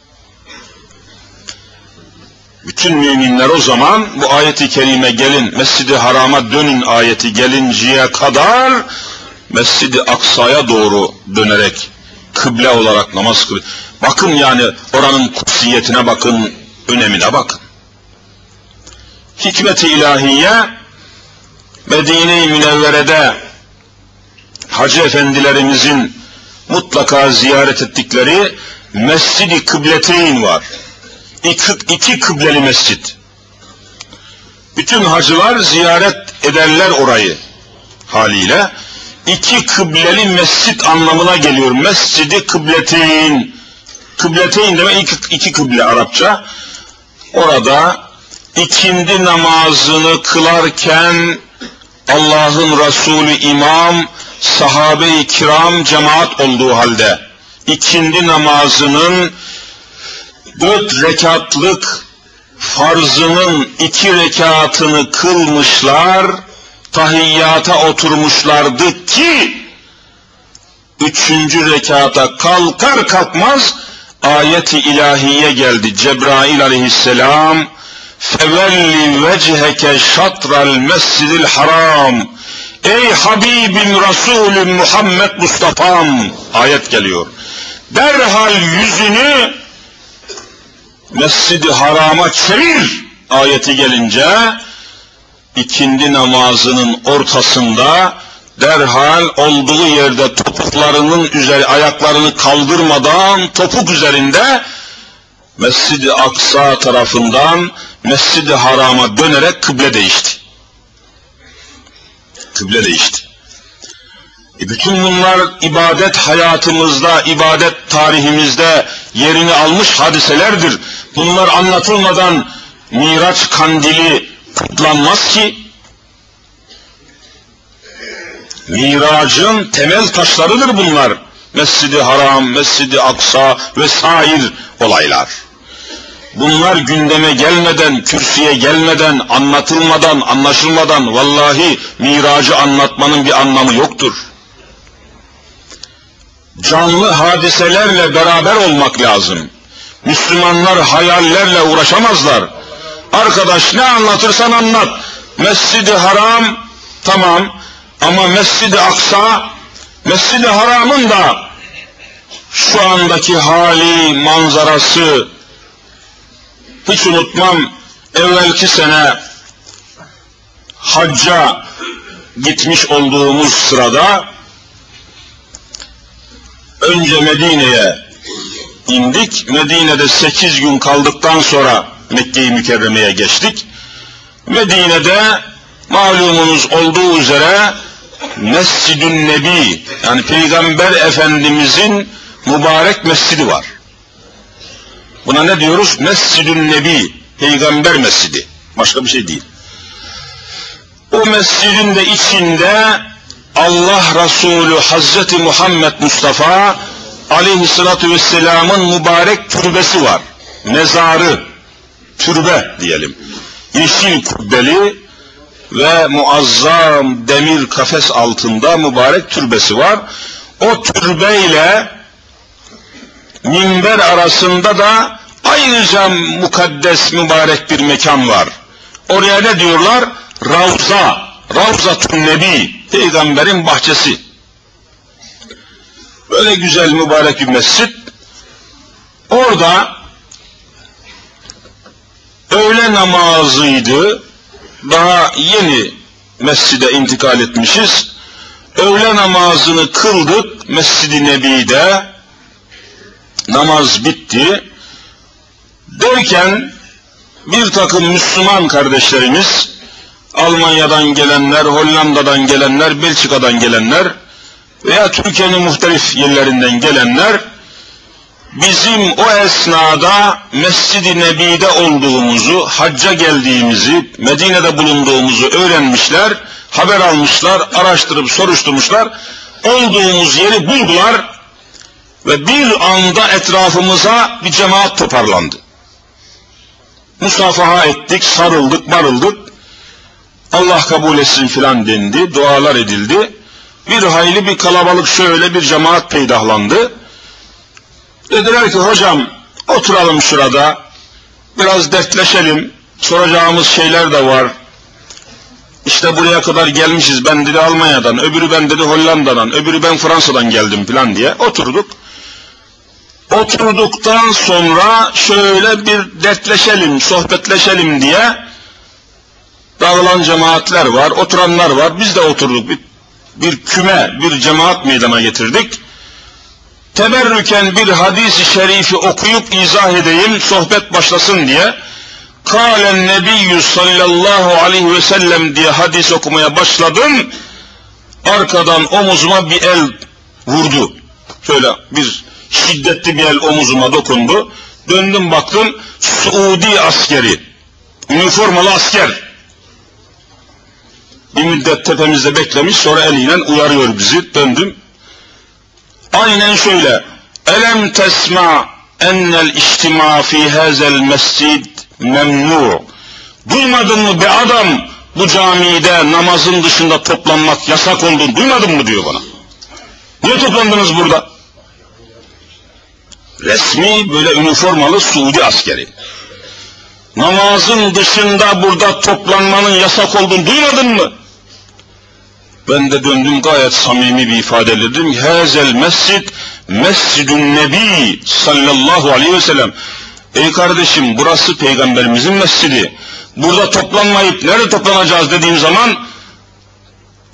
Bütün müminler o zaman bu ayeti kerime gelin, Mescid-i Haram'a dönün ayeti gelinceye kadar Mescid-i Aksa'ya doğru dönerek kıble olarak namaz kılıyor. Bakın yani oranın kutsiyetine bakın, önemine bakın. Hikmet-i ilahiye Medine-i Münevvere'de hacı efendilerimizin mutlaka ziyaret ettikleri Mescid-i Kıbleteyn var. İki, iki kıbleli mescit. Bütün hacılar ziyaret ederler orayı haliyle. İki kıbleli mescit anlamına geliyor. Mescidi Kıbleteyn. Kıbleteyn demek iki, iki kıble Arapça. Orada ikindi namazını kılarken Allah'ın Resulü imam sahabe-i kiram cemaat olduğu halde ikindi namazının dört rekatlık farzının iki rekatını kılmışlar, tahiyyata oturmuşlardı ki üçüncü rekata kalkar kalkmaz ayeti ilahiye geldi. Cebrail aleyhisselam fevelli vecheke şatral mescidil haram Ey Habibim Resulüm Muhammed Mustafa'm ayet geliyor. Derhal yüzünü Mescid-i Haram'a çevir ayeti gelince ikindi namazının ortasında derhal olduğu yerde topuklarının üzeri ayaklarını kaldırmadan topuk üzerinde Mescid-i Aksa tarafından Mescid-i Haram'a dönerek kıble değişti. Kıble değişti. E bütün bunlar ibadet hayatımızda, ibadet tarihimizde yerini almış hadiselerdir. Bunlar anlatılmadan Miraç kandili kutlanmaz ki. Miracın temel taşlarıdır bunlar. Mescidi Haram, Mescidi Aksa vesaire olaylar. Bunlar gündeme gelmeden, kürsüye gelmeden, anlatılmadan, anlaşılmadan vallahi miracı anlatmanın bir anlamı yoktur. Canlı hadiselerle beraber olmak lazım. Müslümanlar hayallerle uğraşamazlar. Arkadaş ne anlatırsan anlat. Mescidi Haram tamam ama Mescidi Aksa Mescid-i Haram'ın da şu andaki hali, manzarası hiç unutmam evvelki sene hacca gitmiş olduğumuz sırada önce Medine'ye indik. Medine'de sekiz gün kaldıktan sonra Mekke-i Mükerreme'ye geçtik. Medine'de malumunuz olduğu üzere Mescidün Nebi yani Peygamber Efendimizin mübarek mescidi var. Buna ne diyoruz? Mescidün Nebi, Peygamber Mescidi. Başka bir şey değil. O mescidin de içinde Allah Resulü Hazreti Muhammed Mustafa aleyhissalatu vesselamın mübarek türbesi var. Mezarı, türbe diyelim. Yeşil kubbeli ve muazzam demir kafes altında mübarek türbesi var. O türbeyle minber arasında da ayrıca mukaddes mübarek bir mekan var. Oraya ne diyorlar? Ravza, Ravzatun Nebi, peygamberin bahçesi. Böyle güzel mübarek bir mescit. Orada öğle namazıydı. Daha yeni mescide intikal etmişiz. Öğle namazını kıldık Mescid-i Nebi'de. Namaz bitti. Derken bir takım Müslüman kardeşlerimiz Almanya'dan gelenler, Hollanda'dan gelenler, Belçika'dan gelenler veya Türkiye'nin muhtelif yerlerinden gelenler bizim o esnada Mescid-i Nebi'de olduğumuzu, hacca geldiğimizi, Medine'de bulunduğumuzu öğrenmişler, haber almışlar, araştırıp soruşturmuşlar, olduğumuz yeri buldular ve bir anda etrafımıza bir cemaat toparlandı. Musafaha ettik, sarıldık, marıldık. Allah kabul etsin filan dendi, dualar edildi. Bir hayli bir kalabalık şöyle bir cemaat peydahlandı. Dediler ki hocam oturalım şurada, biraz dertleşelim, soracağımız şeyler de var. İşte buraya kadar gelmişiz, ben dedi Almanya'dan, öbürü ben dedi Hollanda'dan, öbürü ben Fransa'dan geldim filan diye oturduk. Oturduktan sonra şöyle bir dertleşelim, sohbetleşelim diye dağılan cemaatler var, oturanlar var. Biz de oturduk, bir, bir küme, bir cemaat meydana getirdik teberrüken bir hadis-i şerifi okuyup izah edeyim, sohbet başlasın diye. Kâlen nebiyyü sallallahu aleyhi ve sellem diye hadis okumaya başladım. Arkadan omuzuma bir el vurdu. Şöyle bir şiddetli bir el omuzuma dokundu. Döndüm baktım Suudi askeri. Üniformalı asker. Bir müddet tepemizde beklemiş sonra eliyle uyarıyor bizi. Döndüm. Aynen şöyle. Elem tesma ennel içtima fi hazel mescid memnu. Duymadın mı be adam bu camide namazın dışında toplanmak yasak olduğunu duymadın mı diyor bana. Niye toplandınız burada? Resmi böyle üniformalı Suudi askeri. Namazın dışında burada toplanmanın yasak olduğunu duymadın mı? Ben de döndüm gayet samimi bir ifade dedim. Hazel mescid mescidun nebi sallallahu aleyhi ve sellem. Ey kardeşim burası peygamberimizin mescidi. Burada toplanmayıp nerede toplanacağız dediğim zaman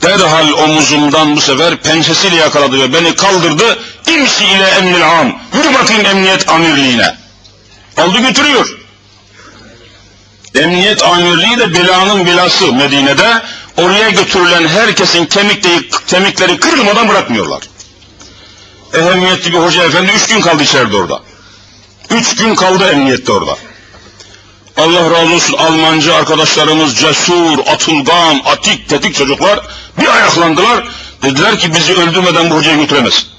derhal omuzumdan bu sefer pençesiyle yakaladı ve beni kaldırdı. İmsi ile emnil am. Yürü bakayım emniyet amirliğine. Aldı götürüyor. Emniyet amirliği de belanın belası Medine'de. Oraya götürülen herkesin kemikleri, kemikleri kırılmadan bırakmıyorlar. Ehemmiyetli bir hoca efendi üç gün kaldı içeride orada. Üç gün kaldı emniyette orada. Allah razı olsun Almancı arkadaşlarımız cesur, atılgan, atik, tetik çocuklar bir ayaklandılar. Dediler ki bizi öldürmeden bu hocayı götüremez.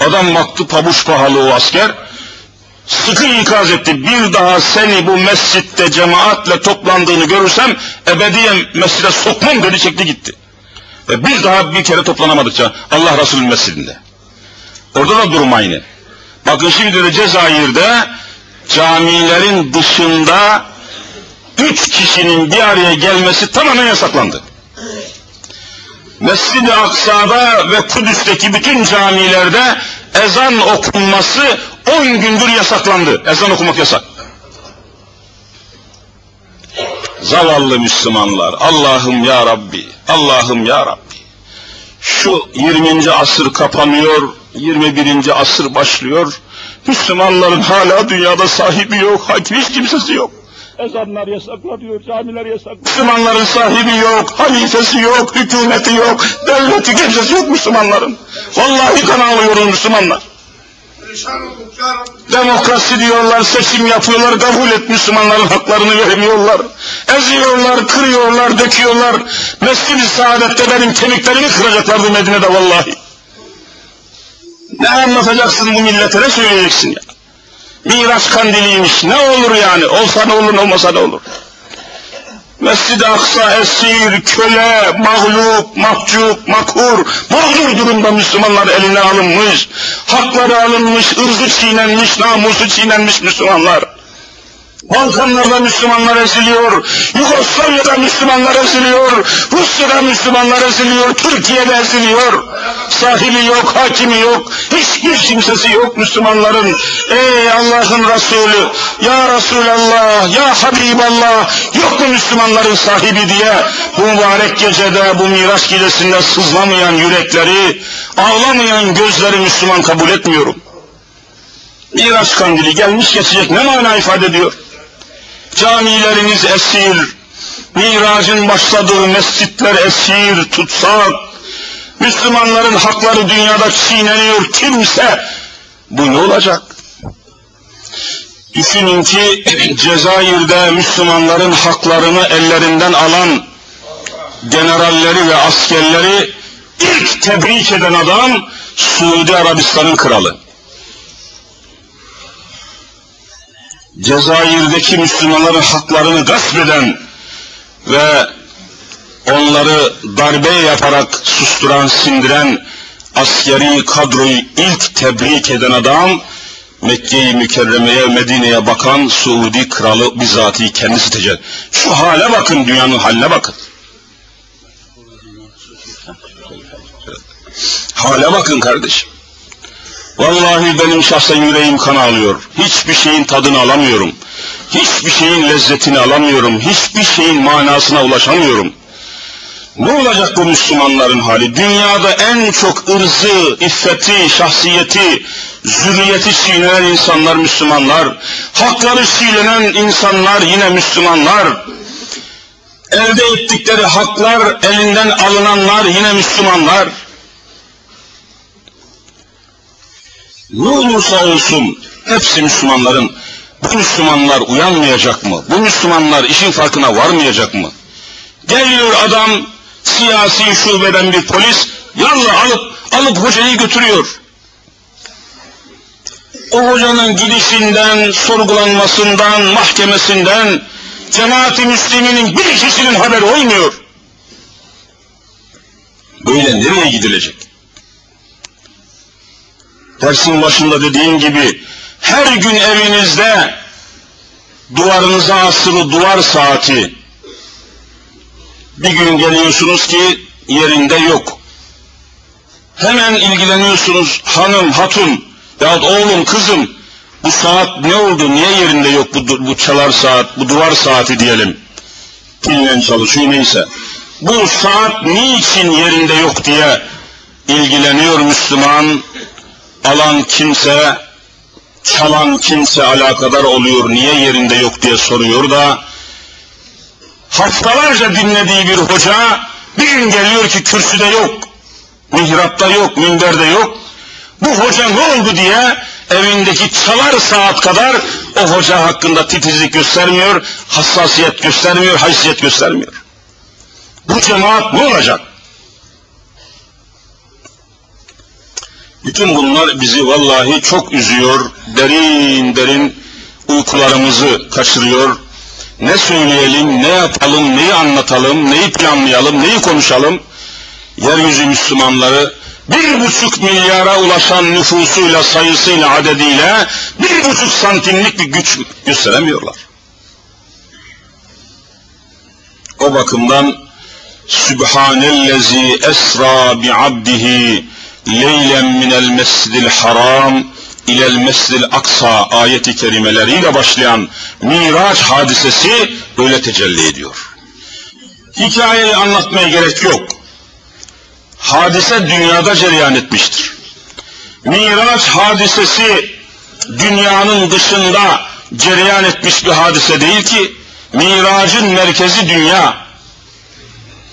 Adam baktı pabuç pahalı o asker. Sıkı ikaz etti. Bir daha seni bu mescitte cemaatle toplandığını görürsem ebediyen mescide sokmam dedi çekti gitti. Ve bir daha bir kere toplanamadıkça Allah Resulü'nün mescidinde. Orada da durum aynı. Bakın şimdi de Cezayir'de camilerin dışında üç kişinin bir araya gelmesi tamamen yasaklandı. Mescid-i Aksa'da ve Kudüs'teki bütün camilerde ezan okunması on gündür yasaklandı. Ezan okumak yasak. Zavallı Müslümanlar, Allah'ım ya Rabbi, Allah'ım ya Rabbi. Şu 20. asır kapanıyor, 21. asır başlıyor. Müslümanların hala dünyada sahibi yok, hiç kimsesi yok. Ezanlar yasaklanıyor, camiler yasaklanıyor. Müslümanların sahibi yok, halifesi yok, hükümeti yok, devleti kimsesi yok Müslümanların. Vallahi kan ağlıyoruz Müslümanlar. Demokrasi diyorlar, seçim yapıyorlar, kabul et Müslümanların haklarını vermiyorlar. Eziyorlar, kırıyorlar, döküyorlar. Mescid-i Saadet'te benim kemiklerimi kıracaklardı Medine'de vallahi. Ne anlatacaksın bu millete, ne söyleyeceksin ya? Miraç kandiliymiş, ne olur yani? Olsa ne olur, olmasa ne olur? Mescid-i Aksa esir, köle, mağlup, mahcup, makur, mağdur durumda Müslümanlar eline alınmış, hakları alınmış, ırzı çiğnenmiş, namusu çiğnenmiş Müslümanlar. Balkanlarda Müslümanlar eziliyor, Yugoslavya'da Müslümanlar eziliyor, Rusya'da Müslümanlar eziliyor, Türkiye'de eziliyor. Sahibi yok, hakimi yok, hiçbir kimsesi yok Müslümanların. Ey Allah'ın Resulü, Ya Resulallah, Ya Habiballah, yok mu Müslümanların sahibi diye bu mübarek gecede, bu Miraç gecesinde sızlamayan yürekleri, ağlamayan gözleri Müslüman kabul etmiyorum. Miraç kandili gelmiş geçecek ne mana ifade ediyor? Camileriniz esir, miracın başladığı mescitler esir, tutsak, Müslümanların hakları dünyada çiğneniyor kimse, bu ne olacak? Düşünün ki Cezayir'de Müslümanların haklarını ellerinden alan generalleri ve askerleri ilk tebrik eden adam Suudi Arabistan'ın kralı. Cezayir'deki Müslümanların haklarını gasp eden ve onları darbe yaparak susturan, sindiren askeri kadroyu ilk tebrik eden adam Mekke-i Mükerreme'ye, Medine'ye bakan Suudi kralı bizatihi kendisi tecelli. Şu hale bakın, dünyanın haline bakın. Hale bakın kardeşim. Vallahi benim şahsen yüreğim kan alıyor. Hiçbir şeyin tadını alamıyorum. Hiçbir şeyin lezzetini alamıyorum. Hiçbir şeyin manasına ulaşamıyorum. Ne olacak bu Müslümanların hali? Dünyada en çok ırzı, iffeti, şahsiyeti, zürriyeti çiğnenen insanlar Müslümanlar. Hakları çiğnenen insanlar yine Müslümanlar. Elde ettikleri haklar elinden alınanlar yine Müslümanlar. Ne olursa olsun hepsi Müslümanların. Bu Müslümanlar uyanmayacak mı? Bu Müslümanlar işin farkına varmayacak mı? Geliyor adam siyasi şubeden bir polis yalla alıp alıp hocayı götürüyor. O hocanın gidişinden, sorgulanmasından, mahkemesinden cemaati müsliminin bir kişinin haberi olmuyor. Böyle nereye gidilecek? Dersin başında dediğim gibi her gün evinizde duvarınıza asılı duvar saati bir gün geliyorsunuz ki yerinde yok. Hemen ilgileniyorsunuz hanım, hatun yahut oğlum, kızım Bu saat ne oldu, niye yerinde yok bu, bu çalar saat, bu duvar saati diyelim. Pille çalışıyor neyse. Bu saat niçin yerinde yok diye ilgileniyor Müslüman. Alan kimse, çalan kimse alakadar oluyor, niye yerinde yok diye soruyor da haftalarca dinlediği bir hoca bir gün geliyor ki kürsüde yok, mihrapta yok, minberde yok. Bu hoca ne oldu diye evindeki çalar saat kadar o hoca hakkında titizlik göstermiyor, hassasiyet göstermiyor, haysiyet göstermiyor. Bu cemaat ne olacak? Bütün bunlar bizi vallahi çok üzüyor, derin derin uykularımızı kaçırıyor. Ne söyleyelim, ne yapalım, neyi anlatalım, neyi planlayalım, neyi konuşalım? Yeryüzü Müslümanları bir buçuk milyara ulaşan nüfusuyla, sayısıyla, adediyle bir buçuk santimlik bir güç gösteremiyorlar. O bakımdan Sübhanellezi esra bi abdihi leylen minel mescidil haram ilel mescidil aksa ayeti kerimeleriyle başlayan Miraç hadisesi böyle tecelli ediyor. Hikayeyi anlatmaya gerek yok. Hadise dünyada cereyan etmiştir. Miraç hadisesi dünyanın dışında cereyan etmiş bir hadise değil ki, Miracın merkezi dünya.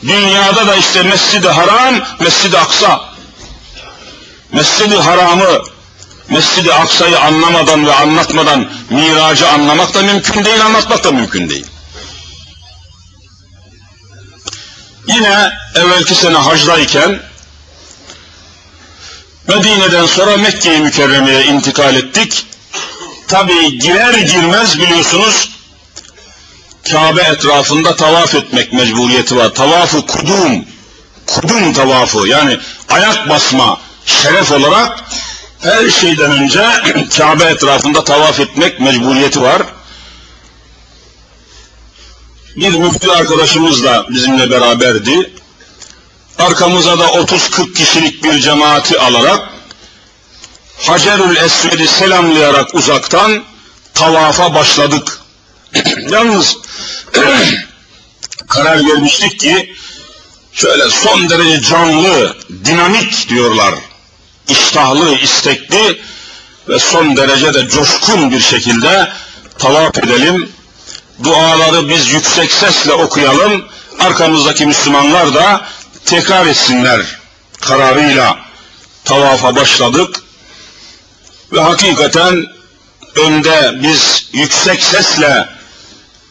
Dünyada da işte Mescid-i Haram, Mescid-i Aksa. Mescid-i Haram'ı, Mescid-i Aksa'yı anlamadan ve anlatmadan miracı anlamak da mümkün değil, anlatmak da mümkün değil. Yine evvelki sene hacdayken Medine'den sonra Mekke-i Mükerreme'ye intikal ettik. Tabi girer girmez biliyorsunuz Kabe etrafında tavaf etmek mecburiyeti var. Tavafı kudum, kudum tavafı yani ayak basma şeref olarak her şeyden önce Kabe etrafında tavaf etmek mecburiyeti var. Bir müftü arkadaşımız da bizimle beraberdi. Arkamıza da 30-40 kişilik bir cemaati alarak Hacerül Esved'i selamlayarak uzaktan tavafa başladık. Yalnız karar vermiştik ki şöyle son derece canlı, dinamik diyorlar. İştahlı, istekli ve son derece de coşkun bir şekilde tavaf edelim. Duaları biz yüksek sesle okuyalım. Arkamızdaki Müslümanlar da tekrar etsinler kararıyla tavafa başladık. Ve hakikaten önde biz yüksek sesle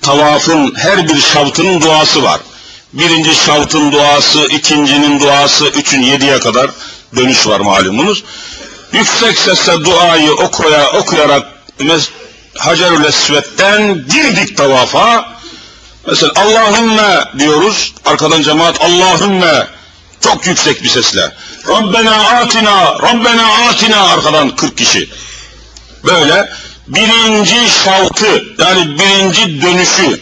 tavafın her bir şavtının duası var. Birinci şavtın duası, ikincinin duası, üçün yediye kadar dönüş var malumunuz. Yüksek sesle duayı okuya, okuyarak Hacerül Esved'den girdik tavafa. Mesela Allahümme diyoruz. Arkadan cemaat Allahümme çok yüksek bir sesle. Rabbena atina, Rabbena atina arkadan 40 kişi. Böyle birinci şaltı yani birinci dönüşü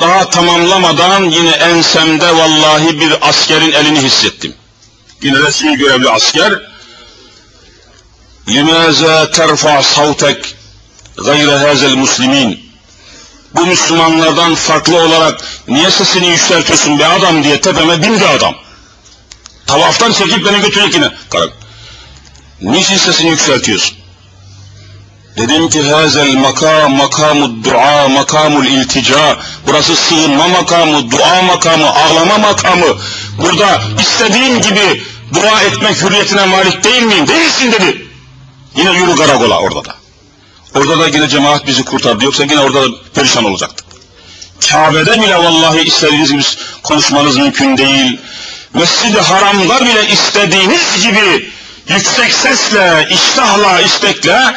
daha tamamlamadan yine ensemde vallahi bir askerin elini hissettim Yine resmi görevli asker. لِمَاذَا terfa savtek gayre hazel muslimin bu Müslümanlardan farklı olarak niye sesini yükseltiyorsun be adam diye tepeme bindi adam. Tavaftan çekip beni götürüyor yine. Niçin sesini yükseltiyorsun? Dedim ki hazel makam makamud dua makamul iltica. Burası sığınma makamı, dua makamı, ağlama makamı. Burada istediğim gibi dua etmek hürriyetine malik değil miyim? Değilsin dedi. Yine yürü karakola orada da. Orada da yine cemaat bizi kurtardı. Yoksa yine orada da perişan olacaktık. Kabe'de bile vallahi istediğiniz gibi konuşmanız mümkün değil. Mescid-i Haram'da bile istediğiniz gibi yüksek sesle, iştahla, istekle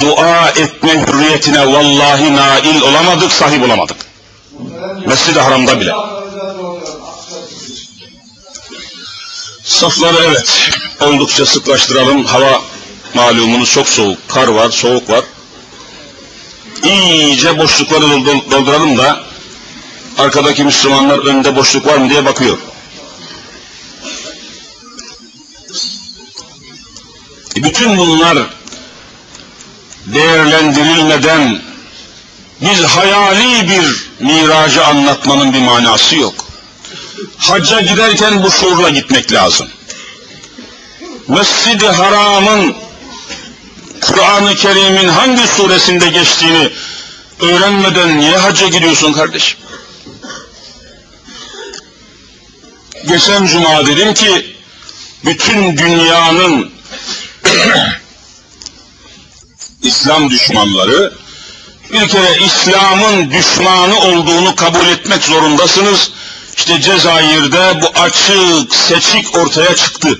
dua etme hürriyetine vallahi nail olamadık, sahip olamadık. Mescid-i Haram'da bile. Safları evet, oldukça sıklaştıralım. Hava malumunuz çok soğuk, kar var, soğuk var. İyice boşlukları dolduralım da arkadaki Müslümanlar önde boşluk var mı diye bakıyor. E bütün bunlar değerlendirilmeden biz hayali bir miracı anlatmanın bir manası yok. Hacca giderken bu şuurla gitmek lazım. Mescid-i Haram'ın Kur'an-ı Kerim'in hangi suresinde geçtiğini öğrenmeden niye hacca gidiyorsun kardeşim? Geçen cuma dedim ki bütün dünyanın İslam düşmanları bir kere İslam'ın düşmanı olduğunu kabul etmek zorundasınız. İşte Cezayir'de bu açık, seçik ortaya çıktı.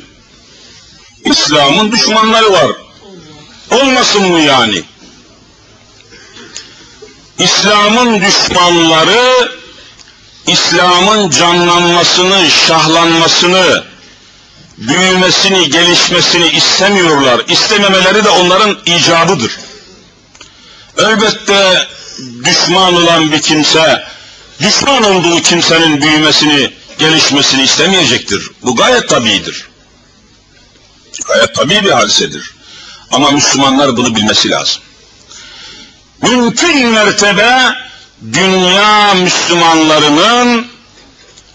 İslam'ın düşmanları var. Olmasın mı yani? İslam'ın düşmanları İslam'ın canlanmasını, şahlanmasını, büyümesini, gelişmesini istemiyorlar. İstememeleri de onların icabıdır. Elbette düşman olan bir kimse, düşman olduğu kimsenin büyümesini, gelişmesini istemeyecektir. Bu gayet tabidir. Gayet tabi bir hadisedir. Ama Müslümanlar bunu bilmesi lazım. Mümkün mertebe dünya Müslümanlarının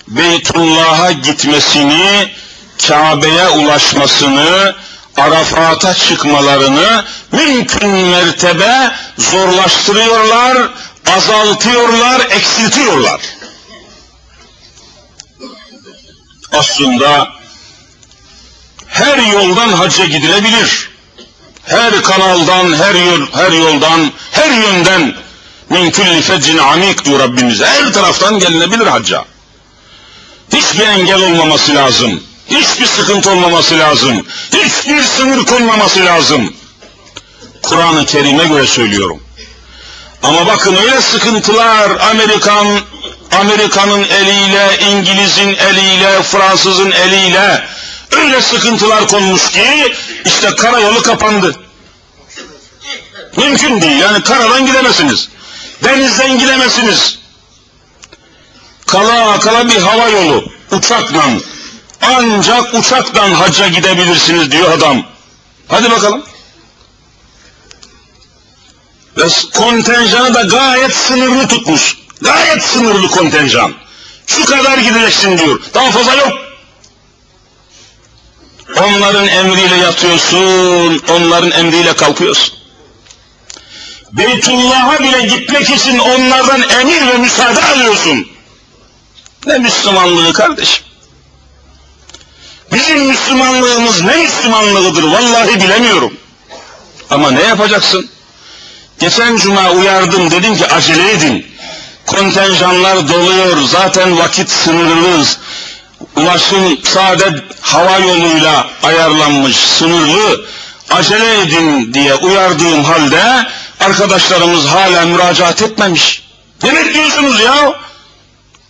Beytullah'a gitmesini, Kabe'ye ulaşmasını, Arafat'a çıkmalarını mümkün mertebe zorlaştırıyorlar, azaltıyorlar, eksiltiyorlar. Aslında her yoldan hacca gidilebilir. Her kanaldan, her yol, her yoldan, her yönden min kulli feccin amik diyor Rabbimiz. Her taraftan gelinebilir hacca. Hiçbir engel olmaması lazım. Hiçbir sıkıntı olmaması lazım. Hiçbir sınır konmaması lazım. Kur'an-ı Kerim'e göre söylüyorum. Ama bakın öyle sıkıntılar Amerikan Amerika'nın eliyle, İngiliz'in eliyle, Fransız'ın eliyle öyle sıkıntılar konmuş ki işte karayolu kapandı. Mümkün değil. Yani karadan gidemezsiniz. Denizden gidemezsiniz. Kala kala bir hava yolu uçakla ancak uçaktan hacca gidebilirsiniz diyor adam. Hadi bakalım. Ve kontenjanı da gayet sınırlı tutmuş. Gayet sınırlı kontenjan. Şu kadar gideceksin diyor. Daha fazla yok. Onların emriyle yatıyorsun, onların emriyle kalkıyorsun. Beytullah'a bile gitmek için onlardan emir ve müsaade alıyorsun. Ne Müslümanlığı kardeşim? Bizim Müslümanlığımız ne Müslümanlığıdır vallahi bilemiyorum. Ama ne yapacaksın? Geçen cuma uyardım dedim ki acele edin. Kontenjanlar doluyor zaten vakit sınırlı. Ulaşım sade hava yoluyla ayarlanmış sınırlı. Acele edin diye uyardığım halde arkadaşlarımız hala müracaat etmemiş. Ne bekliyorsunuz ya?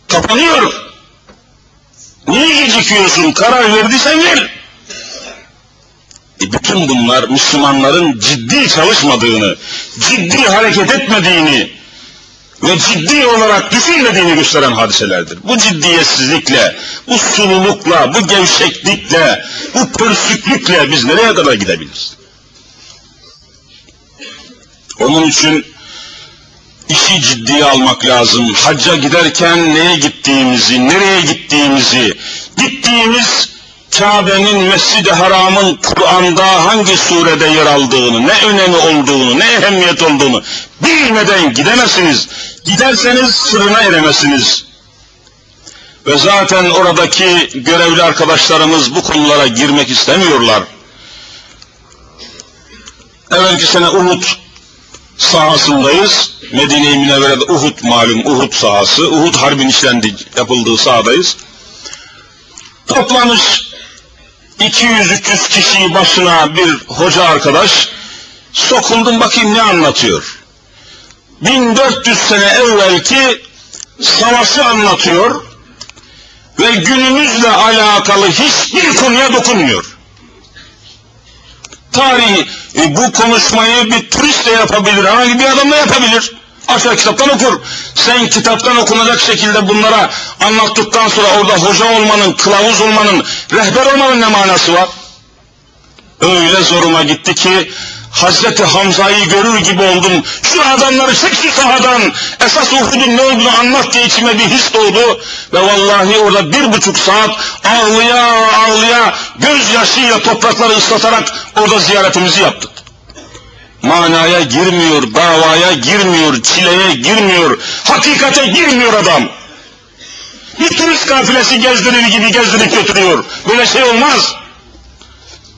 Kapanıyor. Niye gecikiyorsun? Karar verdiysen ver. E bütün bunlar Müslümanların ciddi çalışmadığını, ciddi hareket etmediğini ve ciddi olarak düşünmediğini gösteren hadiselerdir. Bu ciddiyetsizlikle, bu sululukla, bu gevşeklikle, bu pörsüklükle biz nereye kadar gidebiliriz? Onun için işi ciddiye almak lazım. Hacca giderken neye gittiğimizi, nereye gittiğimizi, gittiğimiz Kabe'nin, Mescid-i Haram'ın Kur'an'da hangi surede yer aldığını, ne önemi olduğunu, ne ehemmiyet olduğunu bilmeden gidemezsiniz. Giderseniz sırrına eremezsiniz. Ve zaten oradaki görevli arkadaşlarımız bu konulara girmek istemiyorlar. Evvelki sene Uhud sahasındayız. Medine-i Münevvere'de Uhud malum Uhud sahası. Uhud harbin işlendi, yapıldığı sahadayız. Toplamış 200-300 kişiyi başına bir hoca arkadaş sokuldum bakayım ne anlatıyor. 1400 sene evvelki savaşı anlatıyor ve günümüzle alakalı hiçbir konuya dokunmuyor. Tarih e, bu konuşmayı bir turist de yapabilir, herhangi bir adam da yapabilir. Aşağı kitaptan okur. Sen kitaptan okunacak şekilde bunlara anlattıktan sonra orada hoca olmanın, kılavuz olmanın, rehber olmanın ne manası var? Öyle zoruma gitti ki Hazreti Hamza'yı görür gibi oldum. Şu adamları çek şu sahadan. Esas Uhud'un ne olduğunu anlat diye içime bir his doğdu. Ve vallahi orada bir buçuk saat ağlıya ağlıya gözyaşıyla toprakları ıslatarak orada ziyaretimizi yaptık. Manaya girmiyor, davaya girmiyor, çileye girmiyor, hakikate girmiyor adam. Bir turist kafilesi gezdirir gibi gezdirip götürüyor. Böyle şey olmaz.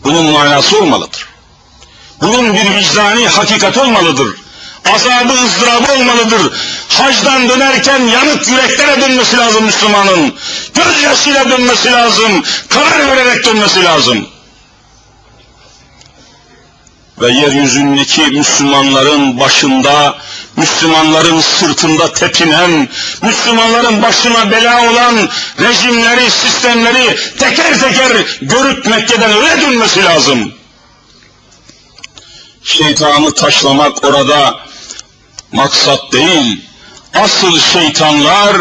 Bunun manası olmalıdır. Bunun bir vicdani hakikat olmalıdır. Azabı ızdırabı olmalıdır. Hacdan dönerken yanık yüreklere dönmesi lazım Müslümanın. Gözyaşıyla dönmesi lazım. Karar vererek dönmesi lazım. Ve yeryüzündeki Müslümanların başında, Müslümanların sırtında tepinen, Müslümanların başına bela olan rejimleri, sistemleri teker teker görüp Mekke'den öyle dönmesi lazım şeytanı taşlamak orada maksat değil. Asıl şeytanlar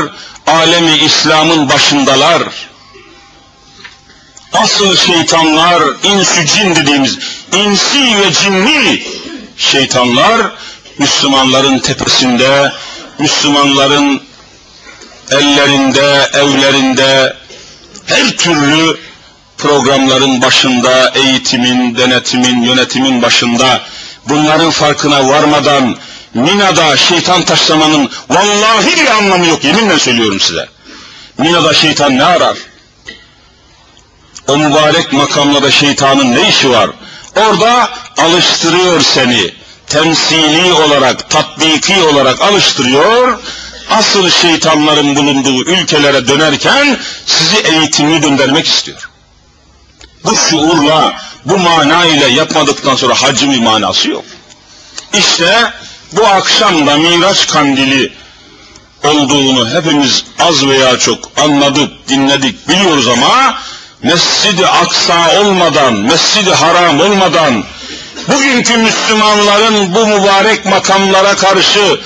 alemi İslam'ın başındalar. Asıl şeytanlar insü cin dediğimiz insi ve cinni şeytanlar Müslümanların tepesinde, Müslümanların ellerinde, evlerinde her türlü programların başında, eğitimin, denetimin, yönetimin başında bunların farkına varmadan Mina'da şeytan taşlamanın vallahi bir anlamı yok. Yeminle söylüyorum size. Mina'da şeytan ne arar? O mübarek makamlarda şeytanın ne işi var? Orada alıştırıyor seni. Temsili olarak, tatbiki olarak alıştırıyor. Asıl şeytanların bulunduğu ülkelere dönerken sizi eğitimli göndermek istiyor bu şuurla, bu mana ile yapmadıktan sonra hacim bir manası yok. İşte bu akşam da Miraç kandili olduğunu hepimiz az veya çok anladık, dinledik, biliyoruz ama Mescid-i Aksa olmadan, Mescid-i Haram olmadan bugünkü Müslümanların bu mübarek makamlara karşı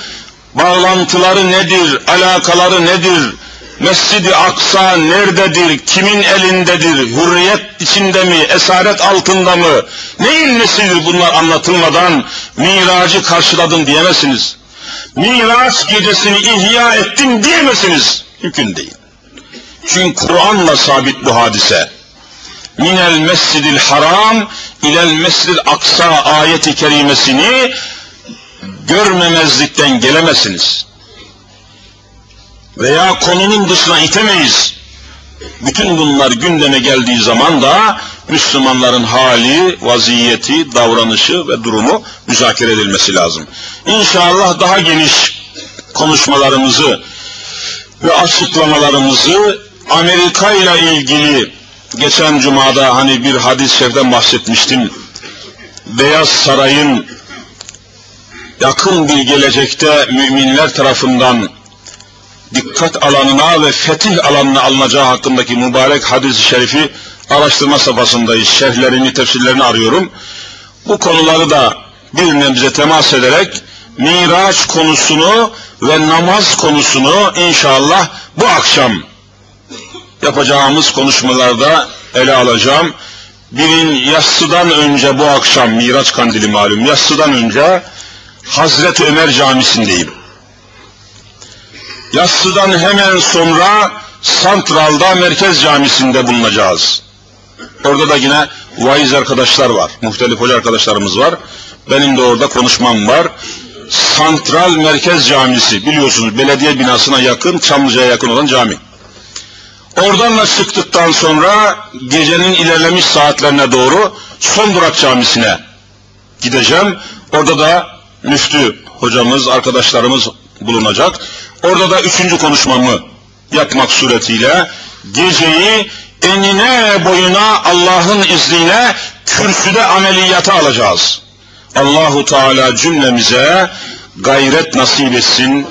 bağlantıları nedir, alakaları nedir, Mescid-i Aksa nerededir, kimin elindedir, hürriyet içinde mi, esaret altında mı, neyin nesidir bunlar anlatılmadan miracı karşıladın diyemezsiniz. Miraç gecesini ihya ettim diyemezsiniz. Mümkün değil. Çünkü Kur'an'la sabit bu hadise. Minel mescidil haram ilel mescidil aksa ayeti kerimesini görmemezlikten gelemezsiniz veya konunun dışına itemeyiz. Bütün bunlar gündeme geldiği zaman da Müslümanların hali, vaziyeti, davranışı ve durumu müzakere edilmesi lazım. İnşallah daha geniş konuşmalarımızı ve açıklamalarımızı Amerika ile ilgili geçen cumada hani bir hadis-i bahsetmiştim. Beyaz Saray'ın yakın bir gelecekte müminler tarafından dikkat alanına ve fetih alanına alınacağı hakkındaki mübarek hadis-i şerifi araştırma safhasındayız. Şerhlerini, tefsirlerini arıyorum. Bu konuları da bir nebze temas ederek Miraç konusunu ve namaz konusunu inşallah bu akşam yapacağımız konuşmalarda ele alacağım. Birin yassıdan önce bu akşam Miraç kandili malum yassıdan önce Hazreti Ömer Camisi'ndeyim. Yassıdan hemen sonra Santral'da Merkez Camisi'nde bulunacağız. Orada da yine vaiz arkadaşlar var, muhtelif hoca arkadaşlarımız var. Benim de orada konuşmam var. Santral Merkez Camisi biliyorsunuz belediye binasına yakın, Çamlıca'ya yakın olan cami. Oradan da çıktıktan sonra gecenin ilerlemiş saatlerine doğru Son Durak Camisi'ne gideceğim. Orada da müftü hocamız, arkadaşlarımız bulunacak. Orada da üçüncü konuşmamı yapmak suretiyle geceyi enine boyuna Allah'ın izniyle kürsüde ameliyata alacağız. Allahu Teala cümlemize gayret nasip etsin,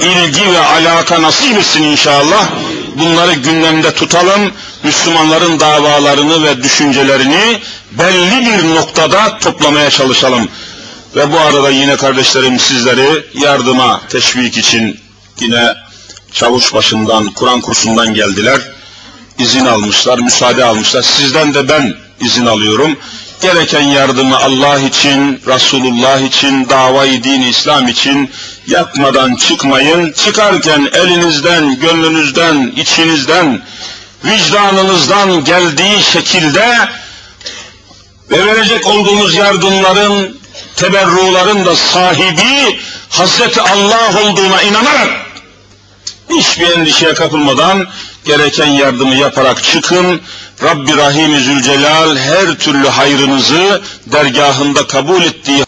ilgi ve alaka nasip etsin inşallah. Bunları gündemde tutalım, Müslümanların davalarını ve düşüncelerini belli bir noktada toplamaya çalışalım. Ve bu arada yine kardeşlerim sizleri yardıma teşvik için yine çavuş başından, Kur'an kursundan geldiler. İzin almışlar, müsaade almışlar. Sizden de ben izin alıyorum. gereken yardımı Allah için, Resulullah için, davayı din İslam için yapmadan çıkmayın. Çıkarken elinizden, gönlünüzden, içinizden, vicdanınızdan geldiği şekilde ve verecek olduğunuz yardımların, teberruların da sahibi Hazreti Allah olduğuna inanarak hiçbir endişeye kapılmadan gereken yardımı yaparak çıkın. Rabbi Rahim-i Zülcelal her türlü hayrınızı dergahında kabul ettiği